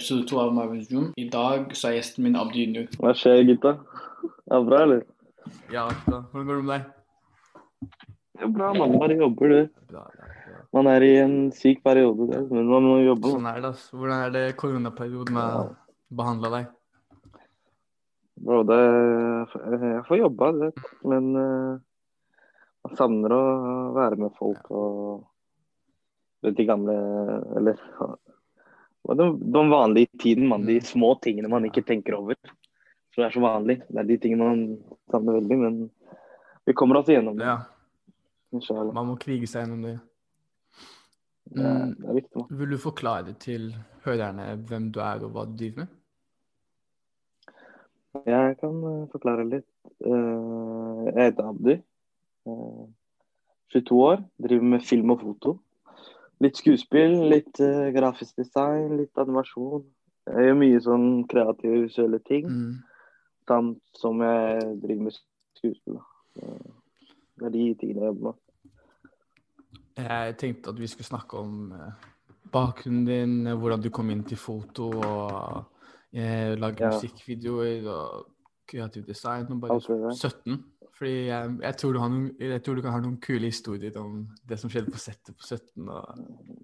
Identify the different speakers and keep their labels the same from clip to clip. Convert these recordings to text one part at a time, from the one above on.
Speaker 1: episode to av Marvins Room. I dag så er gjesten min Abdi Junior.
Speaker 2: Hva skjer, gutta? Er det bra, eller?
Speaker 1: Ja, da. Hvordan går det med deg?
Speaker 2: Det er bra, man bare jobber, du.
Speaker 1: Bra, bra, bra.
Speaker 2: Man er i en syk periode, det, men man må jobbe.
Speaker 1: Sånn er det, altså. Hvordan er det koronaperioden har behandla deg?
Speaker 2: Bro, det, jeg får jobba, du vet. Men uh, man savner å være med folk og vet, de gamle Eller de, de vanlige tiden, man. De små tingene man ikke tenker over. Som er så vanlig. Det er de tingene man savner veldig, men vi kommer oss igjennom det.
Speaker 1: Ja, man må krige seg gjennom det.
Speaker 2: Det er, det er viktig.
Speaker 1: Vil du forklare til hørerne hvem du er og hva du driver med?
Speaker 2: Jeg kan eh, forklare litt. Eh, jeg heter Abdi. Eh, 22 år. Driver med film og foto. Litt skuespill, litt uh, grafisk design, litt animasjon. Jeg gjør mye sånn kreative, visuelle ting.
Speaker 1: Mm.
Speaker 2: Samt som jeg driver med skuespill. Det er de tingene jeg jobber med.
Speaker 1: Jeg tenkte at vi skulle snakke om eh, bakgrunnen din, hvordan du kom inn til foto og eh, lage
Speaker 2: Ja.
Speaker 1: musikkvideoer og kreativ design. Og bare
Speaker 2: Alt det
Speaker 1: 17. Fordi jeg, jeg, tror du har noen, jeg tror du kan ha noen kule historier om det som skjedde på settet på 17. Og,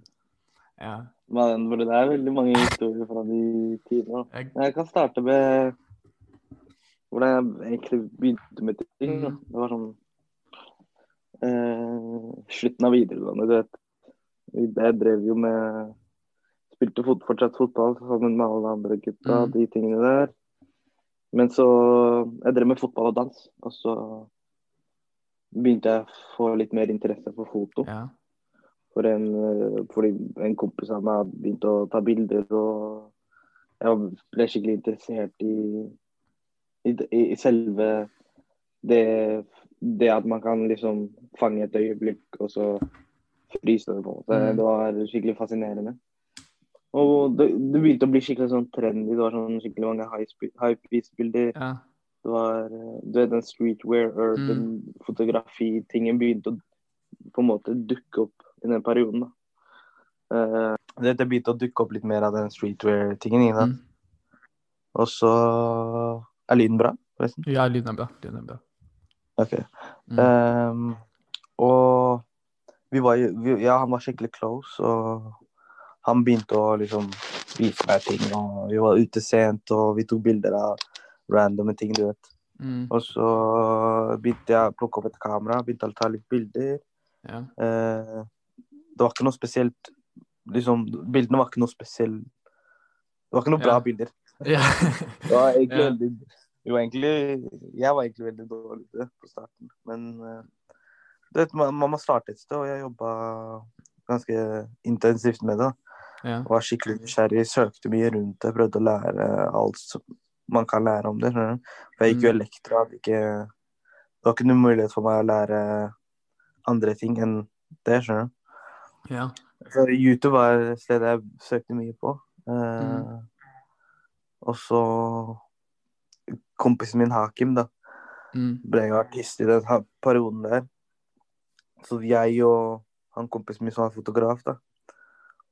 Speaker 1: ja.
Speaker 2: Men det er veldig mange historier fra de tidene.
Speaker 1: Jeg,
Speaker 2: Jeg kan starte med hvordan jeg egentlig begynte med ting. Da.
Speaker 1: Mm.
Speaker 2: Det var sånn eh, slutten av videregående, du vet. Jeg drev jo med Spilte fot, fortsatt fotball sammen med alle andre gutta,
Speaker 1: Mm.
Speaker 2: de tingene der. Men så Jeg drev med fotball og dans, og så begynte jeg å få litt mer interesse for foto.
Speaker 1: ja.
Speaker 2: For en, eh, fordi en kompis av meg begynte begynt å ta bilder, og jeg ble skikkelig interessert i, i, i selve det, det at man kan liksom fange et øyeblikk, og så fryse det på en måte.
Speaker 1: Mm.
Speaker 2: Det var skikkelig fascinerende. Og det, det begynte å bli skikkelig sånn trendy. Det var sånn skikkelig mange high-piece-bilder.
Speaker 1: ja.
Speaker 2: Det var eh, du vet, den streetwear, urban fotografi-tingen begynte å på en måte dukke opp i den perioden. da. Uh, det, det begynte å dukke opp litt mer av den streetwear-tingen. ikke sant?
Speaker 1: Mm.
Speaker 2: Og så er lyden bra, forresten.
Speaker 1: ja, lyden er bra. Lyden er bra.
Speaker 2: Ok.
Speaker 1: Mm.
Speaker 2: Um, og vi var jo Ja, han var skikkelig close, og han begynte å liksom vise meg ting. Og vi var ute sent, og vi tok bilder av randomme ting, du vet.
Speaker 1: Mm.
Speaker 2: Og så begynte jeg å plukke opp et kamera, begynte å ta litt bilder.
Speaker 1: Ja.
Speaker 2: Eh, det var ikke noe spesielt liksom, Bildene var ikke noe spesielt Det var ikke noe bra
Speaker 1: Ja.
Speaker 2: bilder.
Speaker 1: ja.
Speaker 2: Det var egentlig
Speaker 1: Ja.
Speaker 2: veldig jo, egentlig, Jeg var egentlig veldig dårlig til det på starten. Men eh, du vet, man, man må starte et sted, og jeg jobba ganske intensivt med det.
Speaker 1: Ja.
Speaker 2: Var skikkelig nysgjerrig, søkte mye rundt det, prøvde å lære alt som man kan lære om det. For jeg gikk jo elektra, ikke Det var ikke noen mulighet for meg å lære andre ting enn det, skjønner du.
Speaker 1: ja.
Speaker 2: Så YouTube var et sted jeg søkte mye på. Eh,
Speaker 1: Mm.
Speaker 2: Og så kompisen min Hakim, da,
Speaker 1: Mm.
Speaker 2: ble jo artist i den perioden der. Så jeg og han kompisen min som var fotograf, da,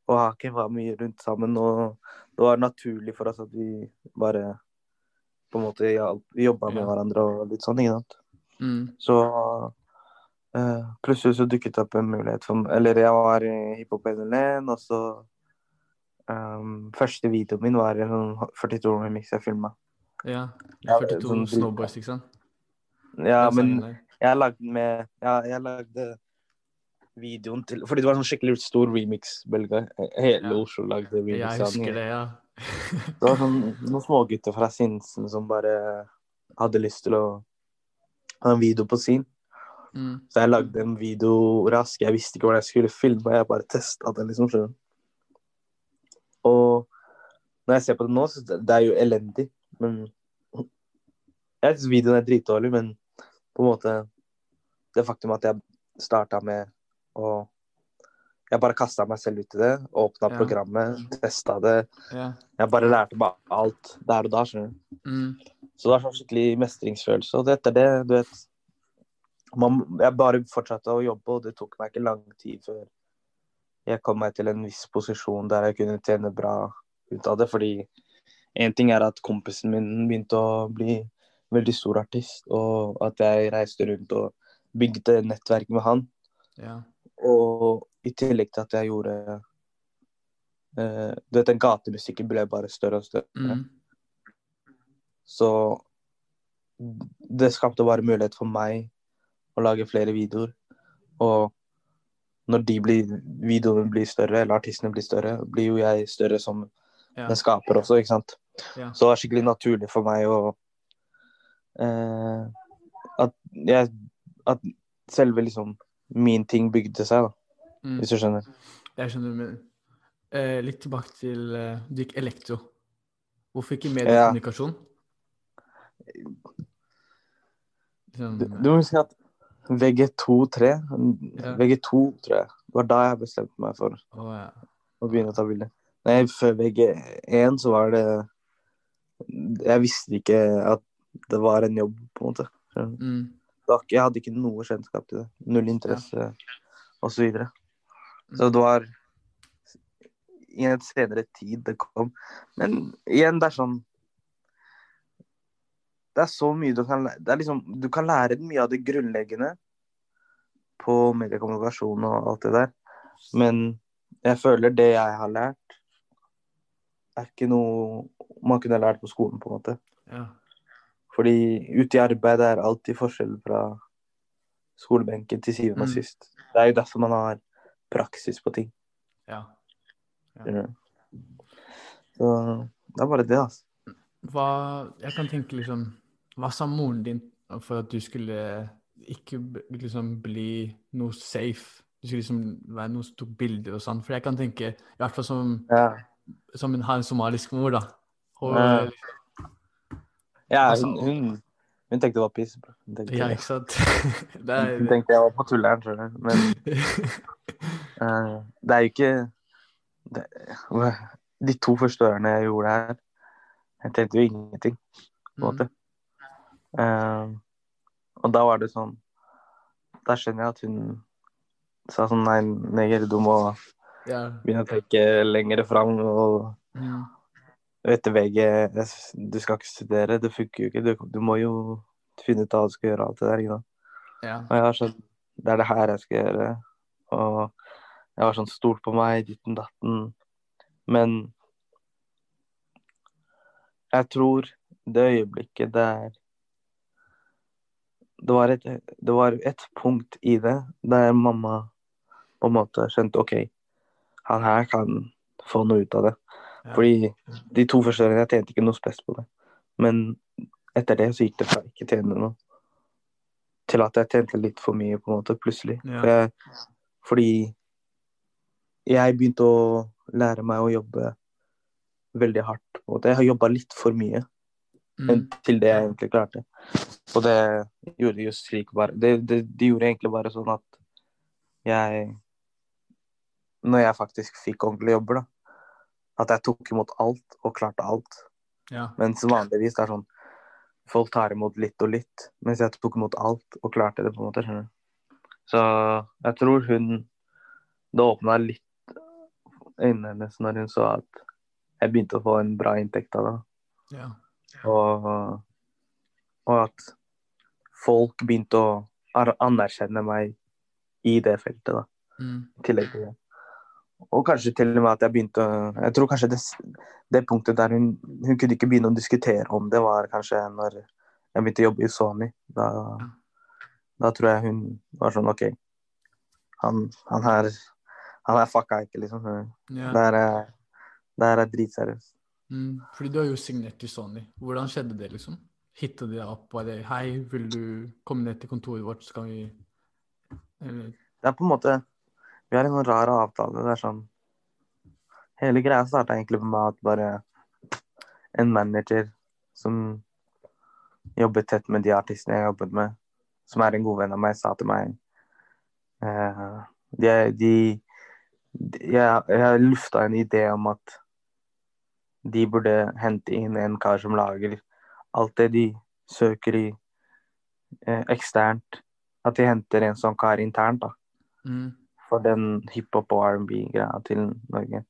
Speaker 2: og Hakim var mye rundt sammen. Og det var naturlig for oss at vi bare på en måte jobba med
Speaker 1: Ja.
Speaker 2: hverandre og litt sånn, ikke sant.
Speaker 1: Mm.
Speaker 2: Så uh, plutselig så dukket det opp en mulighet for Eller jeg var i hiphop NLN, og så um, Første videoen min var en sånn 42 remix jeg filma.
Speaker 1: ja.
Speaker 2: Ja,
Speaker 1: 42
Speaker 2: sånn-
Speaker 1: Snowboys, ikke sant?
Speaker 2: Ja, men jeg lagde med Ja, jeg lagde videoen til Fordi det var en sånn skikkelig stor remix-bølge. Hele
Speaker 1: Ja.
Speaker 2: Oslo lagde remix
Speaker 1: Jeg husker det, ja.
Speaker 2: Det var sånn, noen smågutter fra Sinsen som bare hadde lyst til å ha en video på sin.
Speaker 1: Mm.
Speaker 2: Så jeg lagde en video raskt. Jeg visste ikke hvordan jeg skulle filme, jeg bare testa den, liksom. skjønner. Og når jeg ser på det nå, så det er jo elendig. Men jeg syns videoen er dritdårlig, men på en måte Det faktum at jeg starta med å Jeg bare kasta meg selv ut i det. Åpna
Speaker 1: Ja.
Speaker 2: programmet, testa det.
Speaker 1: Ja.
Speaker 2: Jeg bare lærte meg alt der og da. skjønner du.
Speaker 1: Mm.
Speaker 2: Så det var sånn skikkelig mestringsfølelse. Og etter det, du vet man, Jeg bare fortsatte å jobbe, og det tok meg ikke lang tid før jeg kom meg til en viss posisjon der jeg kunne tjene bra ut av det, fordi en ting er at kompisen min begynte å bli veldig stor artist, og at jeg reiste rundt og bygde nettverk med han.
Speaker 1: Ja.
Speaker 2: Og i tillegg til at jeg gjorde uh, Du vet, den gatemusikken ble bare større og større.
Speaker 1: Mm.
Speaker 2: Så det skapte bare mulighet for meg å lage flere videoer. Og når de blir, videoene blir større, eller artistene blir større, blir jo jeg større som
Speaker 1: Ja.
Speaker 2: den skaper også, ikke sant.
Speaker 1: Ja.
Speaker 2: Så det var skikkelig naturlig for meg å uh, at, jeg, at selve liksom min ting bygde seg, da,
Speaker 1: Mm.
Speaker 2: hvis du skjønner.
Speaker 1: Jeg skjønner, men eh, litt tilbake til eh, Du gikk elektro. Hvorfor ikke
Speaker 2: Ja.
Speaker 1: mediekommunikasjon? Liksom,
Speaker 2: Du, du må huske at VG2-3
Speaker 1: Ja.
Speaker 2: VG2, tror jeg, var da jeg bestemte meg for
Speaker 1: å, ja.
Speaker 2: å begynne å ta bilder. Nei, før VG1 så var det Jeg visste ikke at det var en jobb, på en måte.
Speaker 1: Mm.
Speaker 2: Jeg hadde ikke noe kjennskap til det. Null interesse og så videre. Så det var i en senere tid det kom. Men igjen, det er sånn Det er så mye du kan lære. Det er liksom, du kan lære mye av det grunnleggende på mediekommunikasjon og alt det der. Men jeg føler det jeg har lært, er ikke noe man kunne lært på skolen, på en måte.
Speaker 1: ja.
Speaker 2: Fordi ute i arbeid er alltid forskjell fra skolebenken til syvende og
Speaker 1: Mm.
Speaker 2: sist. Det er jo derfor man har praksis på ting.
Speaker 1: ja.
Speaker 2: ja. Så det er bare det, altså.
Speaker 1: Hva Jeg kan tenke liksom Hva sa moren din for at du skulle ikke liksom bli noe safe? Du skulle liksom være noe som tok bilder og sånn. For jeg kan tenke, i hvert fall som,
Speaker 2: Ja,
Speaker 1: som en, har en somalisk mor, da. Og,
Speaker 2: Ja. Ja
Speaker 1: Altså-
Speaker 2: hun, hun, hun tenkte det var piss. Hun tenkte,
Speaker 1: ja, ikke sant? Det
Speaker 2: hun
Speaker 1: er
Speaker 2: tenkte jeg var på tulleren, tror jeg. Men uh, det er jo ikke det, De to første årene jeg gjorde det her, jeg tjente jo ingenting. på en måte. Eh, og da var det sånn Da skjønner jeg at hun sa sånn Nei, neger, du må
Speaker 1: ja.
Speaker 2: begynne å tenke lenger fram. Og
Speaker 1: Mm.
Speaker 2: Du, VG, du skal ikke studere. Det funker jo ikke. Du, du må jo finne ut hva du skal gjøre. alt det der, ikke sant?
Speaker 1: ja.
Speaker 2: Og jeg var sånn Det er det her jeg skal gjøre. Og jeg var sånn stolt på meg, ditten datten. Men jeg tror det øyeblikket der det var, et, det var et punkt i det der mamma på en måte skjønte OK, han her kan få noe ut av det. Fordi de to første årene jeg tjente ikke noe spes på det. Men etter det så gikk det fra ikke tjene noe til at jeg tjente litt for mye, på en måte, plutselig.
Speaker 1: Ja.
Speaker 2: For jeg, fordi jeg begynte å lære meg å jobbe veldig hardt. På en måte. Jeg har jobba litt for mye
Speaker 1: Mm.
Speaker 2: til det jeg egentlig klarte. Og det gjorde just slik bare det, det, det gjorde egentlig bare sånn at jeg Når jeg faktisk fikk ordentlige jobber, da, at jeg tok imot alt og klarte alt.
Speaker 1: ja.
Speaker 2: Mens vanligvis det er sånn Folk tar imot litt og litt, mens jeg tok imot alt og klarte det, på en måte. skjønner du. Så jeg tror hun Det åpna litt øynene hennes når hun så at jeg begynte å få en bra inntekt av det.
Speaker 1: ja.
Speaker 2: Og, og at folk begynte å anerkjenne meg i det feltet, da.
Speaker 1: Mm.
Speaker 2: I tillegg til det. Og kanskje til og med at jeg begynte å Jeg tror kanskje det, det punktet der hun, hun kunne ikke begynne å diskutere om det, var kanskje når jeg begynte å jobbe i Sony. Da, da tror jeg hun var sånn OK, han, han her han her fucka ikke, liksom.
Speaker 1: ja.
Speaker 2: Det her er, er dritseriøst.
Speaker 1: Mm. Fordi du har jo signert til Sony. Hvordan skjedde det, liksom? Hitta de deg opp? Bare Hei, vil du komme ned til kontoret vårt, skal vi Eller
Speaker 2: Det er på en måte Vi har en sånn rar avtale. Det er sånn Hele greia starta egentlig med at bare en manager som jobbet tett med de artistene jeg jobbet med, som er en god venn av meg, sa til meg uh, de jeg, jeg lufta en idé om at de burde hente inn en kar som lager alt det de søker i eh, eksternt. At de henter en sånn kar internt, da
Speaker 1: mm.
Speaker 2: For den hiphop- og R&B-greia til Norge.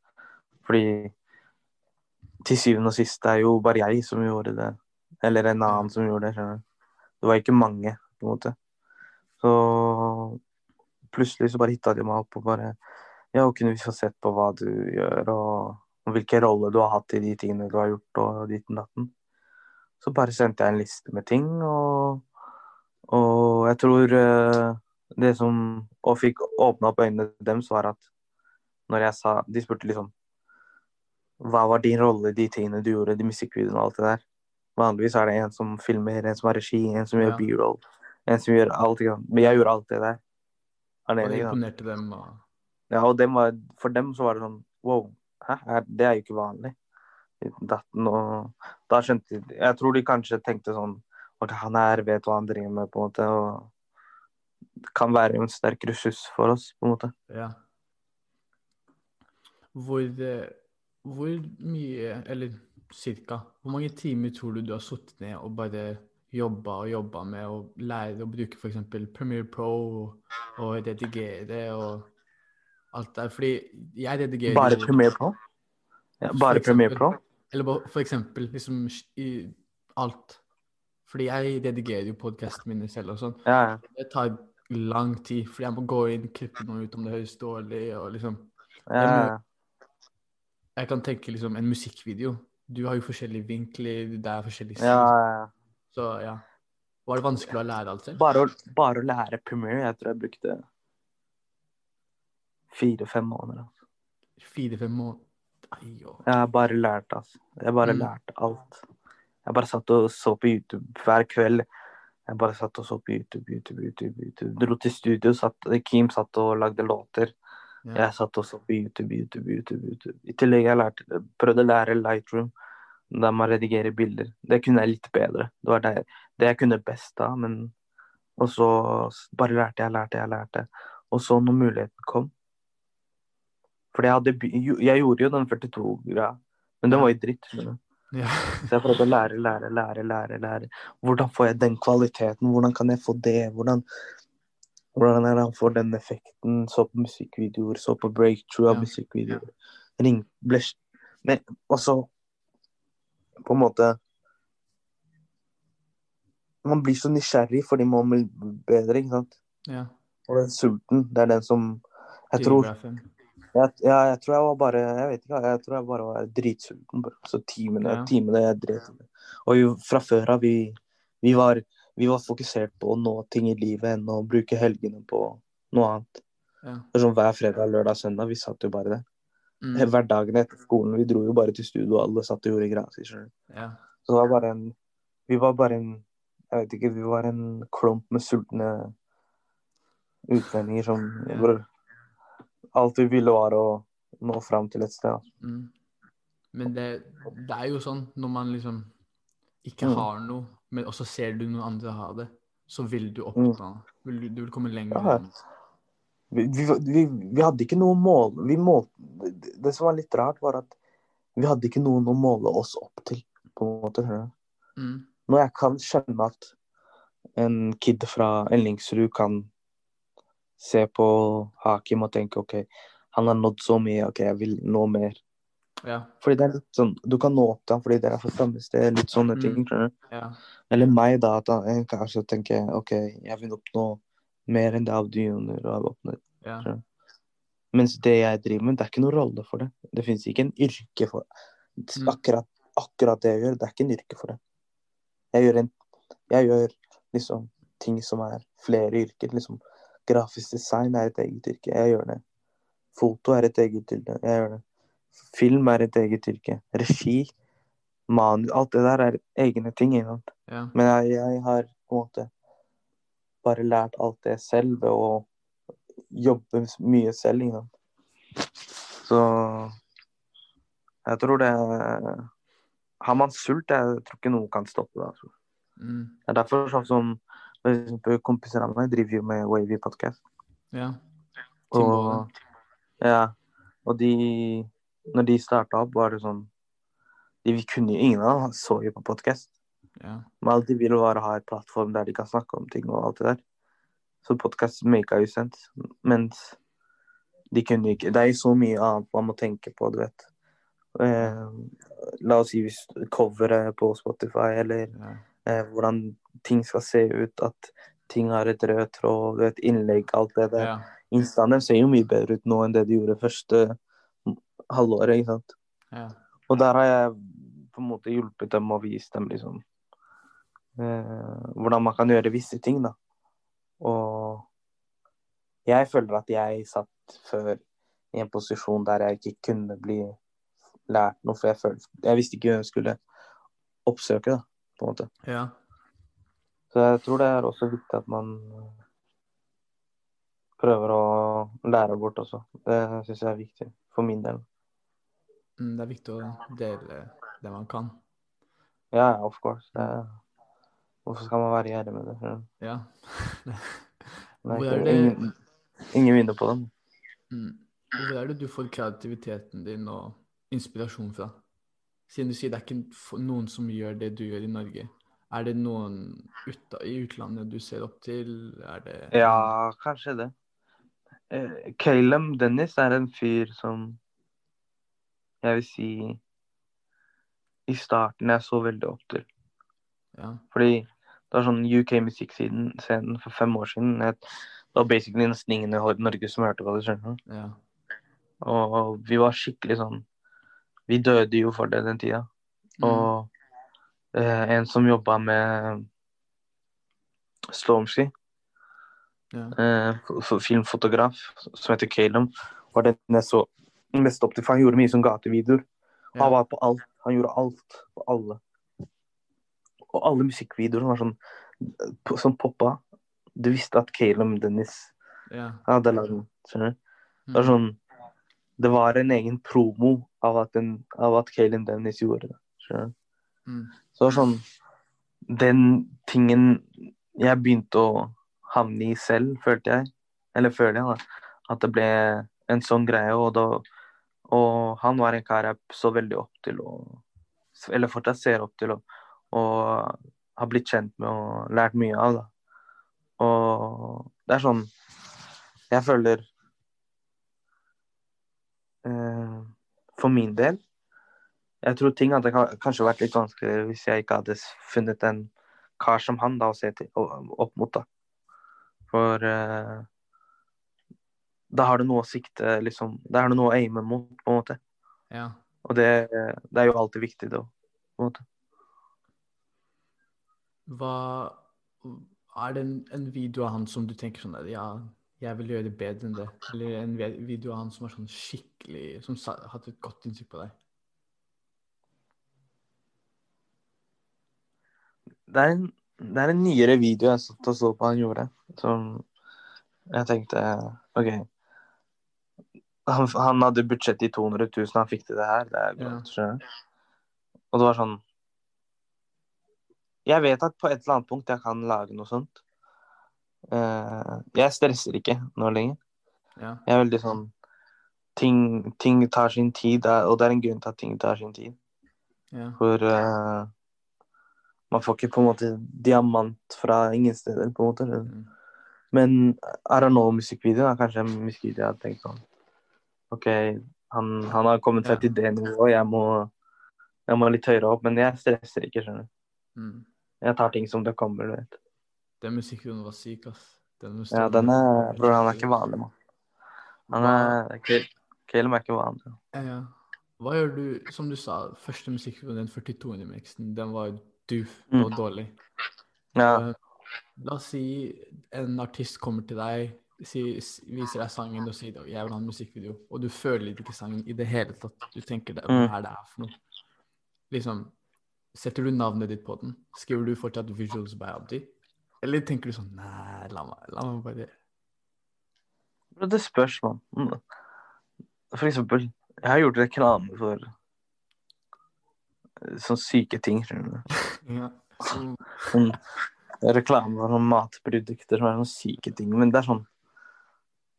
Speaker 2: Fordi til syvende og sist er jo bare jeg som gjorde det. Eller en annen som gjorde det. skjønner du. Det var ikke mange, på en måte. Så plutselig så bare hitta de meg opp og bare Ja, kunne vi få sett på hva du gjør, og, og hvilken rolle du har hatt i de tingene du har gjort, og ditten datten. Så bare sendte jeg en liste med ting, og, og jeg tror eh, det som Og fikk åpna opp øynene deres, var at når jeg sa De spurte liksom Hva var din rolle i de tingene du gjorde, de musikkvideoene og alt det der? Vanligvis er det en som filmer, en som har regi, en som
Speaker 1: Ja.
Speaker 2: gjør b-roll, en som gjør alt. det der. Men jeg gjorde alt det der.
Speaker 1: Og det imponerte dem. Og...
Speaker 2: Ja, og dem var, for dem så var det sånn Wow, hæ? Det er jo ikke vanlig. Datten og Da skjønte de Jeg tror de kanskje tenkte sånn Ok, han her vet hva han driver med, på en måte, og kan være en sterk ressurs for oss, på en måte.
Speaker 1: Ja. Hvor, eh, hvor mye, eller cirka, hvor mange timer tror du du har sittet ned og bare jobba og jobba med å lære å bruke f.eks. Premiere Pro og, og redigere og alt der? Fordi jeg redigerer
Speaker 2: Bare Premiere Pro? Ja, bare Premiere. Pro?
Speaker 1: Eller bare for eksempel liksom i alt. Fordi jeg redigerer jo podkastene mine selv og sånn.
Speaker 2: Ja, ja.
Speaker 1: Det tar lang tid, fordi jeg må gå inn, klippe noe ut om det høres dårlig, og liksom
Speaker 2: ja.
Speaker 1: Jeg kan tenke liksom en musikkvideo. Du har jo forskjellige vinkler, det er forskjellige
Speaker 2: ja, ja.
Speaker 1: Så ja. Var det vanskelig å lære alt selv?
Speaker 2: Bare, bare å lære Premiere, jeg tror jeg brukte fire-fem måneder. Altså.
Speaker 1: Fire-fem måneder Ai, jo.
Speaker 2: Jeg har bare lært, altså. Jeg bare
Speaker 1: Mm.
Speaker 2: lærte alt. Jeg bare satt og så på YouTube hver kveld. Jeg bare satt og så på YouTube, YouTube, YouTube. YouTube. Dro til studio, satt, Kim satt og lagde låter.
Speaker 1: Ja.
Speaker 2: Jeg satt og så på YouTube, YouTube, YouTube. YouTube. I tillegg jeg lærte, prøvde å lære Lightroom, der man redigerer bilder. Det kunne jeg litt bedre. Det var det, det jeg kunne best da, men Og så bare lærte jeg, lærte jeg, lærte. Og så når muligheten kom For jeg, hadde, jeg gjorde jo den 42-greia, men den var jo dritt. skjønner.
Speaker 1: Ja.
Speaker 2: Så jeg prøvde å lære, lære, lære, lære. lære. Hvordan får jeg den kvaliteten? Hvordan kan jeg få det? Hvordan, hvordan er det han får den effekten? Så på musikkvideoer, så på breakthrough av
Speaker 1: Ja.
Speaker 2: musikkvideoer. Ring, ble, men også på en måte Man blir så nysgjerrig fordi man vil bedre, ikke sant?
Speaker 1: ja.
Speaker 2: Og den sulten, det er den som Jeg tror. Jeg, ja, jeg tror jeg var bare Jeg vet ikke, jeg tror jeg bare var dritsulten. Så timene,
Speaker 1: Ja.
Speaker 2: timene jeg drev. Og jo, fra før av, vi, vi, var, vi var fokusert på å nå ting i livet enn å bruke helgene på noe annet.
Speaker 1: Ja.
Speaker 2: Sånn Hver fredag, lørdag, søndag, vi satt jo bare der.
Speaker 1: Mm.
Speaker 2: Hverdagene etter skolen, vi dro jo bare til studio, og alle satt og gjorde greia si.
Speaker 1: ja.
Speaker 2: Så det var bare en Vi var bare en Jeg vet ikke, vi var en klump med sultne utlendinger som
Speaker 1: Ja.
Speaker 2: Alt vi ville, var å nå fram til et sted.
Speaker 1: Mm. Men det, det er jo sånn når man liksom ikke
Speaker 2: Mm.
Speaker 1: har noe, men også ser du noen andre ha det, så vil du oppnå vil du, du vil komme lenger.
Speaker 2: Mm. Ja. Vi, vi, vi, hadde ikke noe mål vi mål, det, det som var litt rart, var at vi hadde ikke noen å måle oss opp til. på en måte.
Speaker 1: Mm.
Speaker 2: Når jeg kan skjønne at en kid fra Ellingsrud kan se på Hakim og tenke OK, han har nådd så mye, OK, jeg vil nå mer.
Speaker 1: Ja.
Speaker 2: Fordi det er litt sånn, Du kan nå opp til ham fordi dere er fra samme sted. litt sånne
Speaker 1: Mm.
Speaker 2: ting.
Speaker 1: Ja.
Speaker 2: Eller meg, da. at jeg kanskje tenker OK, jeg vil oppnå mer enn det Abdu Junior har oppnådd.
Speaker 1: Ja.
Speaker 2: Mens det jeg driver med, det er ikke noen rolle for det. Det finnes ikke en yrke for det.
Speaker 1: Mm.
Speaker 2: Akkurat, akkurat det jeg gjør, det er ikke en yrke for det. Jeg gjør, en, jeg gjør liksom ting som er flere yrker. liksom Grafisk design er et eget yrke. Jeg gjør det. Foto er et eget yrke. Jeg gjør det. Film er et eget yrke. Regi, manus Alt det der er egne ting.
Speaker 1: Ja.
Speaker 2: Men jeg, jeg har på en måte bare lært alt det selv ved å jobbe mye selv. Ikke sant? Så jeg tror det Har man sult, jeg tror ikke noe kan stoppe det. Altså.
Speaker 1: Mm.
Speaker 2: Det er derfor sånn som kompiser av meg driver jo med Wavy podcast.
Speaker 1: ja.
Speaker 2: Og, ja, og de Når de starta opp, var det sånn de, Vi kunne jo ingen av oss så jo på podkast.
Speaker 1: ja.
Speaker 2: Men alt de ville var å ha et plattform der de kan snakke om ting og alt det der. Så podkast maka jo sense. Mens de kunne ikke Det er jo så mye annet man må tenke på, du vet. Eh, La oss si hvis coveret på Spotify, eller
Speaker 1: Ja.
Speaker 2: eh, hvordan ting skal se ut, at ting har et rød tråd, et innlegg, alt det der.
Speaker 1: ja.
Speaker 2: Instaen ser jo mye bedre ut nå enn det de gjorde første halvåret, ikke sant.
Speaker 1: ja.
Speaker 2: Og der har jeg på en måte hjulpet dem og vist dem liksom eh, hvordan man kan gjøre visse ting, da. Og jeg føler at jeg satt før i en posisjon der jeg ikke kunne bli lært noe, for jeg, følte, jeg visste ikke hvem jeg skulle oppsøke, da, på en måte.
Speaker 1: ja.
Speaker 2: Så jeg tror det er også viktig at man prøver å lære bort også. Det syns jeg er viktig for min del.
Speaker 1: Mm, Det er viktig å dele det man kan.
Speaker 2: Ja, yeah, of course. Er... Hvorfor skal man være gjerrig med det? Ja.
Speaker 1: Ja. Hvor er det
Speaker 2: ingen, ingen vinner på dem.
Speaker 1: Mm. Hvor er det du får kreativiteten din og inspirasjon fra? Siden du sier det er ikke noen som gjør det du gjør i Norge. Er det noen ut, i utlandet du ser opp til? Det
Speaker 2: Ja, kanskje det. Eh, Calum Dennis er en fyr som jeg vil si i starten jeg så veldig opp til.
Speaker 1: Ja.
Speaker 2: Fordi det var sånn UK musikkscenen for fem år siden. Jeg, det var basically nesten ingen i Norge som hørte hva det skjønner.
Speaker 1: ja.
Speaker 2: Og vi var skikkelig sånn Vi døde jo for det den tida.
Speaker 1: Mm.
Speaker 2: Og en som jobba med Stormzy,
Speaker 1: ja.
Speaker 2: eh, filmfotograf, som heter Calum, var den jeg så mest opp til. For han gjorde mye som gatevideoer. Ja. Han var på alt. Han gjorde alt på alle. Og alle musikkvideoer var sånn som poppa. Du visste at Calum Dennis
Speaker 1: ja.
Speaker 2: hadde lagd den. Skjønner du? Det var
Speaker 1: Mm.
Speaker 2: sånn Det var en egen promo av at, den, av at Calum Dennis gjorde det. Skjønner du?
Speaker 1: Mm.
Speaker 2: Så det var sånn Den tingen jeg begynte å havne i selv, følte jeg. Eller føler jeg, da. At det ble en sånn greie. Og, da, og han var en kar jeg så veldig opp til, og, eller fortsatt ser opp til, og, og har blitt kjent med og lært mye av. da. Og det er sånn Jeg føler eh, For min del Jeg tror ting hadde kanskje vært litt vanskeligere hvis jeg ikke hadde funnet en kar som han da å se til, opp mot. da. For uh, da har du noe å sikte liksom, Da har du noe å aime mot, på en måte.
Speaker 1: ja.
Speaker 2: Og det, det er jo alltid viktig, da. På en måte.
Speaker 1: Hva Er det en, en video av han som du tenker sånn Ja, jeg vil gjøre det bedre enn det. Eller en video av han som er sånn skikkelig Som hatt et godt innsikt på deg.
Speaker 2: Det er, en, det er en nyere video jeg satt og så på han gjorde, som jeg tenkte OK. Han, han hadde budsjett i 200 000, han fikk til det her. Det er godt, ja. Og det var sånn Jeg vet at på et eller annet punkt jeg kan lage noe sånt. Uh, jeg stresser ikke nå lenger.
Speaker 1: Ja.
Speaker 2: Jeg er veldig sånn Ting, ting tar sin tid, og det er en grunn til at ting tar sin tid.
Speaker 1: Ja.
Speaker 2: For eh, man får ikke på en måte diamant fra ingen steder, på en måte.
Speaker 1: Mm.
Speaker 2: Men I don't know musikkvideoen er kanskje en musikkvideo jeg har tenkt sånn OK, han, han har kommet seg
Speaker 1: Ja.
Speaker 2: til det nivået, jeg må, jeg må litt høyere opp. Men jeg stresser ikke, skjønner du.
Speaker 1: Mm.
Speaker 2: Jeg tar ting som det kommer, du vet.
Speaker 1: Den musikkvideoen var syk, ass. Den
Speaker 2: Ja, den er Bror, han er ikke vanlig, mann. Han er Caleb er ikke vanlig.
Speaker 1: Ja, ja. Hva gjør du, som du sa, første musikkvideoen, den 42-mixen, den var doof
Speaker 2: Mm.
Speaker 1: og dårlig.
Speaker 2: Ja.
Speaker 1: Uh, La oss si en artist kommer til deg, si, viser deg sangen og sier jeg vil ha en musikkvideo, og du føler ikke sangen i det hele tatt. Du tenker det, hva
Speaker 2: Mm.
Speaker 1: er det her for noe? Liksom, Setter du navnet ditt på den? Skriver du fortsatt visuals by Abdi? Eller tenker du sånn Nei, la meg, la meg bare
Speaker 2: Det spørs, mann. Mm. For eksempel, jeg har gjort reklame for eh, sånne syke ting, skjønner du.
Speaker 1: Ja.
Speaker 2: Sånn reklame for sånn matprodukter som er sånne syke ting. Men det er sånn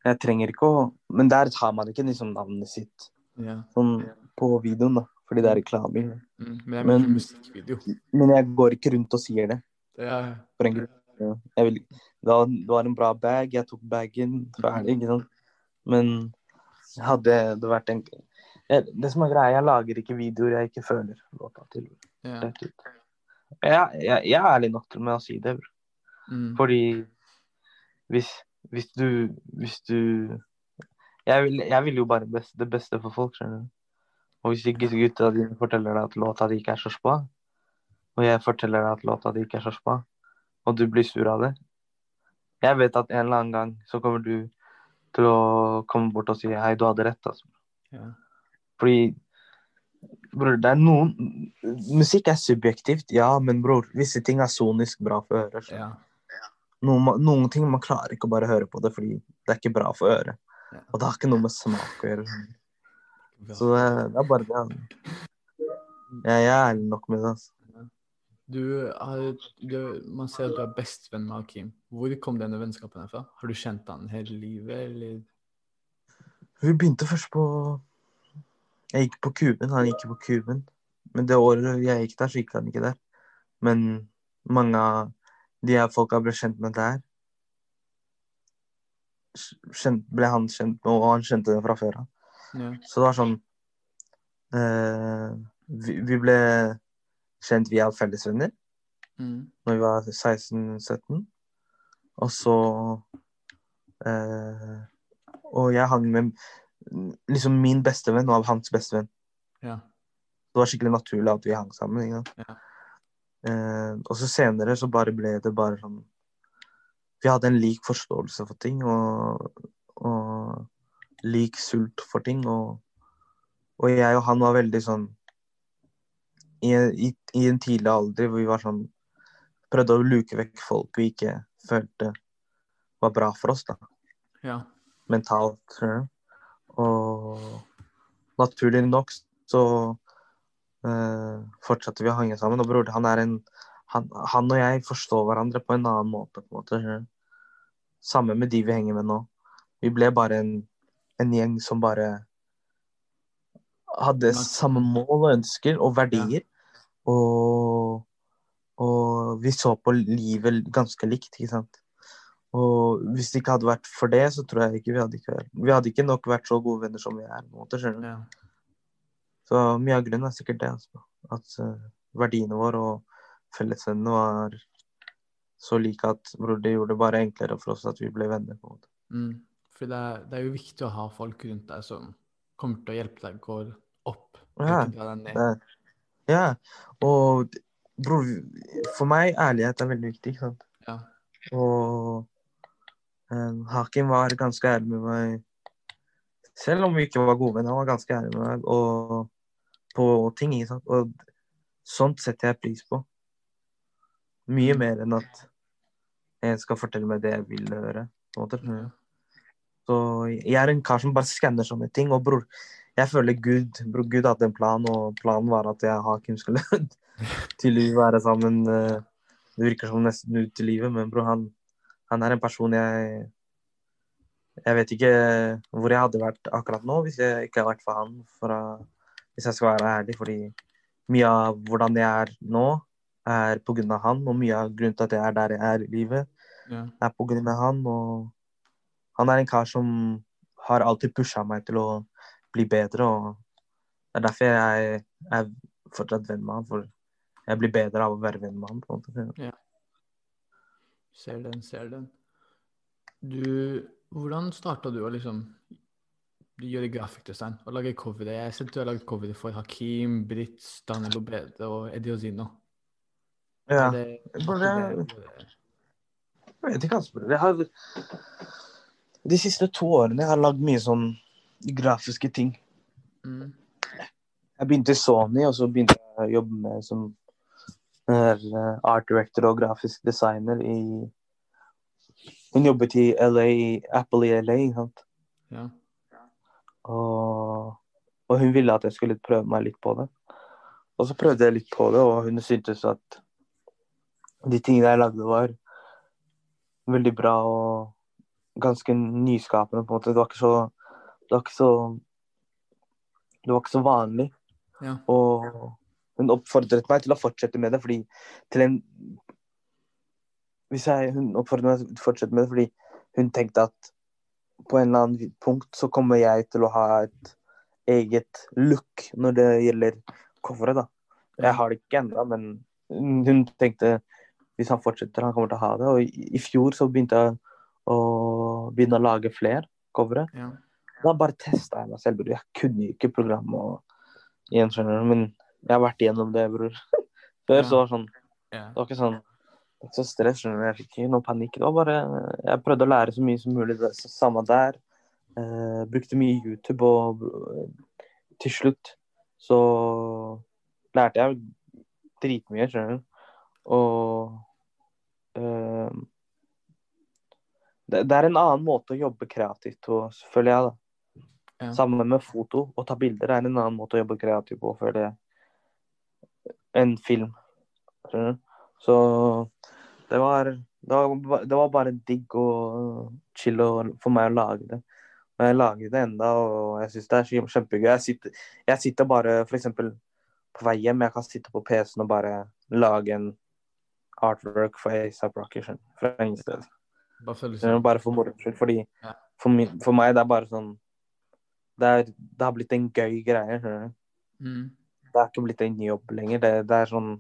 Speaker 2: Jeg trenger ikke å Men der tar man ikke liksom navnet sitt
Speaker 1: ja.
Speaker 2: sånn på videoen, da. Fordi det er reklame.
Speaker 1: Mm. Men jeg
Speaker 2: Men-
Speaker 1: musikkvideo.
Speaker 2: Men jeg går ikke rundt og sier det.
Speaker 1: Ja.
Speaker 2: For en grunn. Ja. Jeg vil, det var en bra bag, jeg tok bagen ferdig, ikke sant. Men hadde det vært en jeg, Det som er greia, jeg lager ikke videoer jeg ikke føler låta til.
Speaker 1: Ja.
Speaker 2: Jeg, jeg, jeg er ærlig nok til med å si det.
Speaker 1: Mm.
Speaker 2: Fordi hvis, hvis du Hvis du jeg vil, jeg vil jo bare best, det beste for folk, skjønner du. Og hvis ikke gutta dine forteller deg at låta di ikke er så spa, og jeg forteller deg at låta di ikke er så spa, og du blir sur av det Jeg vet at en eller annen gang så kommer du til å komme bort og si hei, du hadde rett, altså.
Speaker 1: Ja.
Speaker 2: Fordi Bror, det er noen Musikk er subjektivt, ja, men bror, visse ting er sonisk bra for øret.
Speaker 1: ja.
Speaker 2: Noen, noen ting man klarer ikke å bare høre på det fordi det er ikke bra for øret.
Speaker 1: Ja.
Speaker 2: Og det har ikke noe med smak å gjøre. Så det, det er bare det. altså. Jeg, jeg er ærlig nok med det. altså.
Speaker 1: Du, har, du, man ser at du er bestevenn med Hakim. Hvor kom denne vennskapen her fra? Har du kjent han hele livet, eller?
Speaker 2: Vi begynte først på Jeg gikk på Kuben, han gikk på Kuben. Men det året jeg gikk der, så gikk han ikke der. Men mange av de her folka ble kjent med der. Kjent, ble han kjent med, og han kjente det fra før av.
Speaker 1: Ja.
Speaker 2: Så det var sånn eh, vi, vi ble kjent via fellesvenner
Speaker 1: Mm.
Speaker 2: når vi var 16-17. Og så eh, Og jeg hang med liksom min bestevenn og hans bestevenn.
Speaker 1: Ja.
Speaker 2: Det var skikkelig naturlig at vi hang sammen. Ikke?
Speaker 1: Ja.
Speaker 2: Eh, og så senere så bare ble det bare sånn Vi hadde en lik forståelse for ting og, og lik sult for ting. Og, og jeg og han var veldig sånn i, i, I en tidlig alder hvor vi var sånn Prøvde å luke vekk folk vi ikke følte var bra for oss, da
Speaker 1: ja.
Speaker 2: mentalt. tror jeg. Og naturlig nok så eh, fortsatte vi å henge sammen. Og bror, han en han, han og jeg forstår hverandre på en annen måte. på en måte. Samme med de vi henger med nå. Vi ble bare en, en gjeng som bare hadde samme mål og ønsker og verdier. Og, og vi så på livet ganske likt, ikke sant. Og hvis det ikke hadde vært for det, så tror jeg ikke vi hadde ikke Vi hadde ikke nok vært så gode venner som vi er. på en du.
Speaker 1: ja.
Speaker 2: Så mye av grunnen er sikkert det. Altså. At uh, verdiene våre og fellesvennene var så like at bror, det gjorde det bare enklere for oss at vi ble venner. på en måte.
Speaker 1: Mm. For det er, det er jo viktig å ha folk rundt deg som kommer til å hjelpe deg gå opp.
Speaker 2: Ja, ja, og bror, for meg ærlighet er veldig viktig. ikke sant?
Speaker 1: Ja.
Speaker 2: Og Hakim var ganske ærlig med meg. Selv om vi ikke var gode venner, han var ganske ærlig med meg og, på ting. ikke sant? Og sånt setter jeg pris på. Mye
Speaker 1: Mm.
Speaker 2: mer enn at en skal fortelle meg det jeg vil høre. på en måte. Så jeg er en kar som bare skanner sånne ting. Og bror, jeg føler Gud bror, Gud hadde en plan, og planen var at jeg og Hakim skulle å være sammen. eh, Det virker som nesten ut i livet, men bror, han, han er en person jeg Jeg vet ikke hvor jeg hadde vært akkurat nå hvis jeg ikke hadde vært for han, for å, hvis jeg skal være ærlig. Fordi mye av hvordan jeg er nå, er av han, og mye av grunnen til at jeg er der jeg er i livet,
Speaker 1: Ja.
Speaker 2: er av han. Og han er en kar som har alltid pusha meg til å bli bedre, og det er derfor jeg er fortsatt venn med han. For jeg blir bedre av å være venn med han. på en måte.
Speaker 1: Ser den, ser den. Du, hvordan starta du å liksom gjøre grafikkdesign og lage cover? Jeg har sett du har laget cover for Hakim, Britt, Daniel Obede og Eddie Ozino.
Speaker 2: Ja.
Speaker 1: Det,
Speaker 2: Bare- Jeg vet ikke, altså. Jeg har De siste to årene jeg har lagd mye sånn grafiske ting.
Speaker 1: mm,
Speaker 2: Jeg begynte i Sony, og så begynte jeg å jobbe med som eh, art director og grafisk designer i Hun jobbet i LA, Apple i LA, ikke sant.
Speaker 1: ja.
Speaker 2: Og, og hun ville at jeg skulle prøve meg litt på det. Og så prøvde jeg litt på det, og hun syntes at de tingene jeg lagde, var veldig bra og ganske nyskapende, på en måte. Det var ikke så Det var ikke så, det var ikke så vanlig.
Speaker 1: ja.
Speaker 2: Og hun oppfordret meg til å fortsette med det, fordi til en Hvis jeg, Hun oppfordret meg til å fortsette med det fordi hun tenkte at på en eller annen punkt så kommer jeg til å ha et, eget look når det gjelder coveret, da. Jeg har det ikke ennå, men hun tenkte hvis han fortsetter, han kommer til å ha det. Og i, fjor så begynte jeg å begynne å lage flere covere.
Speaker 1: Ja.
Speaker 2: Da bare testa jeg meg selv. Jeg kunne ikke programmet og igjen, skjønner du. Men jeg har vært igjennom det, bror. Før
Speaker 1: Ja.
Speaker 2: så var det sånn
Speaker 1: Ja.
Speaker 2: Det var ikke sånn ikke så stress. Jeg fikk ikke noe panikk. Det var bare Jeg prøvde å lære så mye som mulig. Det samme der. Eh, brukte mye YouTube, og eh, til slutt så lærte jeg dritmye, skjønner du. Og eh, det, det er en annen måte å jobbe kreativt på, føler jeg, da.
Speaker 1: Ja.
Speaker 2: Sammen med foto. Å ta bilder er en annen måte å jobbe kreativt på, føler jeg, enn film. Så det var, det var, det var bare digg og chill og, for meg å lage det. Men jeg lager det enda, og jeg syns det er kjempegøy. Jeg sitter, jeg sitter bare f.eks. på vei hjem, jeg kan sitte på PC-en og bare lage en artwork for ASAP Rocky fra ingen sted.
Speaker 1: Bare.
Speaker 2: Bare for moro skyld. Fordi
Speaker 1: Ja.
Speaker 2: for, min, for meg det er bare sånn det, er, det har blitt en gøy greie.
Speaker 1: Mm.
Speaker 2: Det er ikke blitt en jobb lenger. Det, det er sånn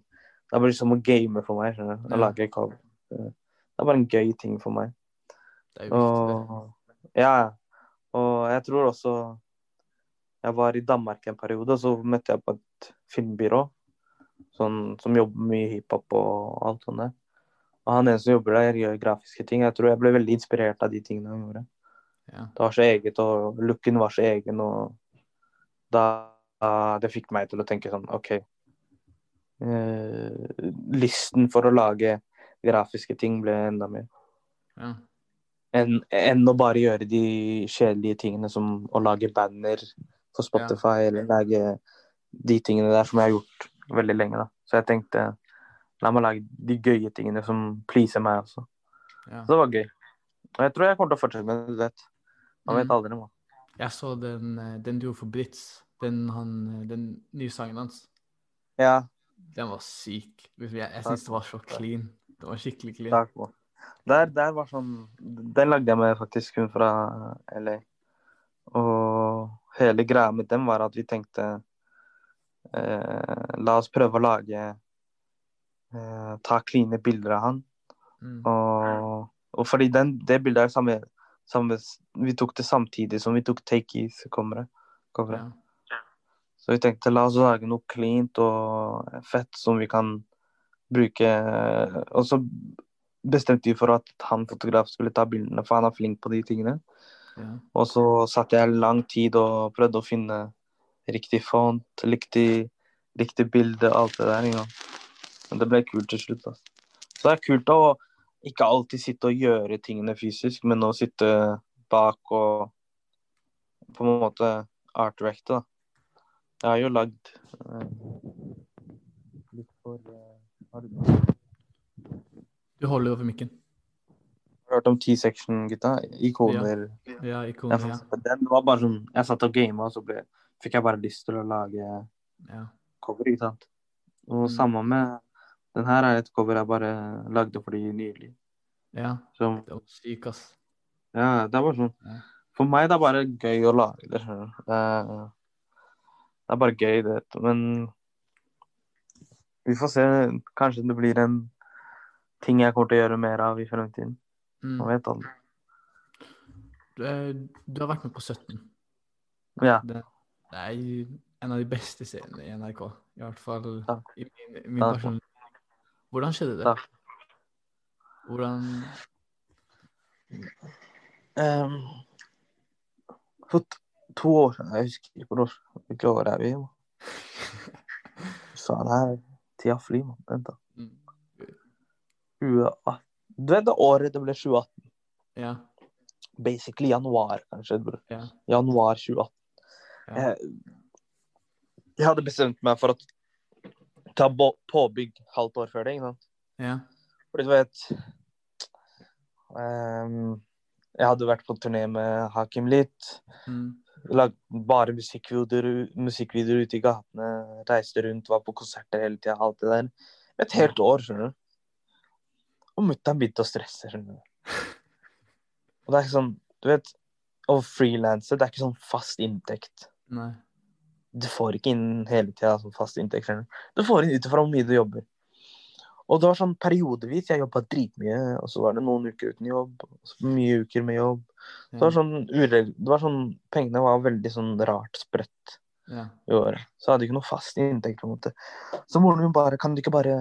Speaker 2: Det er bare som å game for meg. skjønner du. Å
Speaker 1: Ja.
Speaker 2: lage cover. Det er bare en gøy ting for meg.
Speaker 1: Det er jo viktig, det.
Speaker 2: Og ja. Og jeg tror også Jeg var i Danmark en periode, og så møtte jeg på et filmbyrå sånn, som jobber mye hiphop og alt sånt der. Og han ene som jobber der, gjør grafiske ting. Jeg tror jeg ble veldig inspirert av de tingene han gjorde.
Speaker 1: Ja.
Speaker 2: Det var så eget, og looken var så egen, og da Det fikk meg til å tenke sånn OK. Eh, listen for å lage grafiske ting ble enda mer.
Speaker 1: Ja.
Speaker 2: Enn en å bare gjøre de kjedelige tingene som å lage banner for Spotify, eller lage de tingene der som jeg har gjort veldig lenge. da. Så jeg tenkte la meg lage de gøye tingene som pleaser meg også.
Speaker 1: Ja.
Speaker 2: Så det var gøy. Og jeg tror jeg kommer til å fortsette med det. Man vet
Speaker 1: Mm.
Speaker 2: aldri. Man.
Speaker 1: Jeg så den, eh, den du gjorde for Brits. Den, han, eh, den nye sangen hans.
Speaker 2: Ja,
Speaker 1: Den var syk. Jeg, jeg syns det var så clean. Det var skikkelig clean.
Speaker 2: takk. Der, der var sånn Den lagde jeg med faktisk hun fra LA. Og hele greia med dem var at vi tenkte eh, La oss prøve å lage eh, Ta kline bilder av han.
Speaker 1: Mm.
Speaker 2: Og, og fordi den, det bildet er samme, samme Vi tok det samtidig som vi tok Take Ease-coveret.
Speaker 1: Ja.
Speaker 2: Så vi tenkte la oss lage noe cleant og fett som vi kan bruke. Og så bestemte vi for at han fotograf skulle ta bildene, for han er flink på de tingene.
Speaker 1: Ja.
Speaker 2: Og så satt jeg lang tid og prøvde å finne riktig font, riktig, riktig bilde, alt det der. Ja. Men det ble kult til slutt. Da. Så det er kult å ikke alltid sitte og gjøre tingene fysisk, men å sitte bak og på en måte art-recte. da. Jeg har jo lagd eh, litt for uh, du
Speaker 1: holder over mikken.
Speaker 2: Har du hørt om T-section-gutta? Ikoner.
Speaker 1: Ja, ja
Speaker 2: ikoner, Ja. Den var bare sånn Jeg satt og gama, og så ble, fikk jeg bare lyst til å lage
Speaker 1: ja.
Speaker 2: cover, ikke sant. Og
Speaker 1: Mm.
Speaker 2: samme med Den her er et cover jeg bare lagde for de nylig.
Speaker 1: ja.
Speaker 2: Som,
Speaker 1: Det var syk, ass.
Speaker 2: ja, det bare sånn
Speaker 1: Ja.
Speaker 2: For meg det er bare gøy å lage det. skjønner du. Det er, bare gøy, det. Men vi får se. Kanskje det blir en ting jeg kommer til å gjøre mer av i fremtiden.
Speaker 1: Mm.
Speaker 2: Man vet aldri.
Speaker 1: Du, du har vært med på 17.
Speaker 2: Ja.
Speaker 1: Det, det er en av de beste seriene i NRK. I hvert fall
Speaker 2: Takk.
Speaker 1: i min, min
Speaker 2: Takk.
Speaker 1: person. Hvordan skjedde det?
Speaker 2: Takk.
Speaker 1: Hvordan
Speaker 2: um, to år siden Jeg husker ikke hvor hvilke år er vi i? Faen, her tida flyr, mann. Vent, da.
Speaker 1: mm,
Speaker 2: 2018. Du vet det året det ble 2018?
Speaker 1: Ja.
Speaker 2: Basically januar, kanskje.
Speaker 1: Ja.
Speaker 2: Januar 2018.
Speaker 1: ja.
Speaker 2: Jeg, jeg hadde bestemt meg for å ta påbygg halvt år før det. ikke sant?
Speaker 1: ja.
Speaker 2: Fordi du vet um, Jeg hadde vært på turné med Hakim litt.
Speaker 1: Mm.
Speaker 2: Lagd bare musikkvideoer, musikkvideoer ute i gatene. Reiste rundt, var på konserter hele tida. Alt det der. Et helt år, skjønner du. Og mutter'n begynte å stresse, skjønner du. Og det er ikke sånn Du vet, å frilanse, det er ikke sånn fast inntekt.
Speaker 1: Nei.
Speaker 2: Du får ikke inn hele tida sånn fast inntekt. skjønner Du Du får inn ut ifra hvor mye du jobber. Og det var sånn periodevis. Jeg jobba dritmye, og så var det noen uker uten jobb. Og så mye uker med jobb. Så det var sånn ureg... Det var sånn Pengene var veldig sånn rart spredt
Speaker 1: Ja.
Speaker 2: i året. Så jeg hadde ikke noe fast inntekt. på en måte. Så moren min bare Kan du ikke bare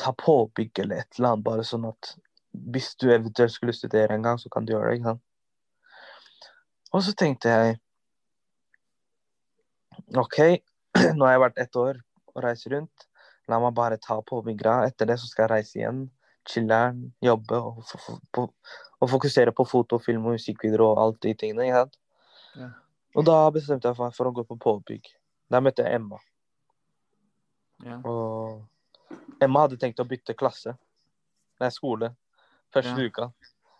Speaker 2: ta påbygg eller et eller annet, bare sånn at hvis du eventuelt skulle studere en gang, så kan du gjøre det. ikke sant? Og så tenkte jeg OK, nå har jeg vært ett år og reist rundt. La meg bare ta påbyggra. Etter det så skal jeg reise igjen. Chiller'n, jobbe og, og fokusere på foto, film og musikkvideoer og alt de tingene. ikke sant?
Speaker 1: Ja.
Speaker 2: Og da bestemte jeg meg for å gå på påbygg. Der møtte jeg Emma.
Speaker 1: Ja.
Speaker 2: Og Emma hadde tenkt å bytte klasse. Nei, skole. Første
Speaker 1: Ja.
Speaker 2: uka.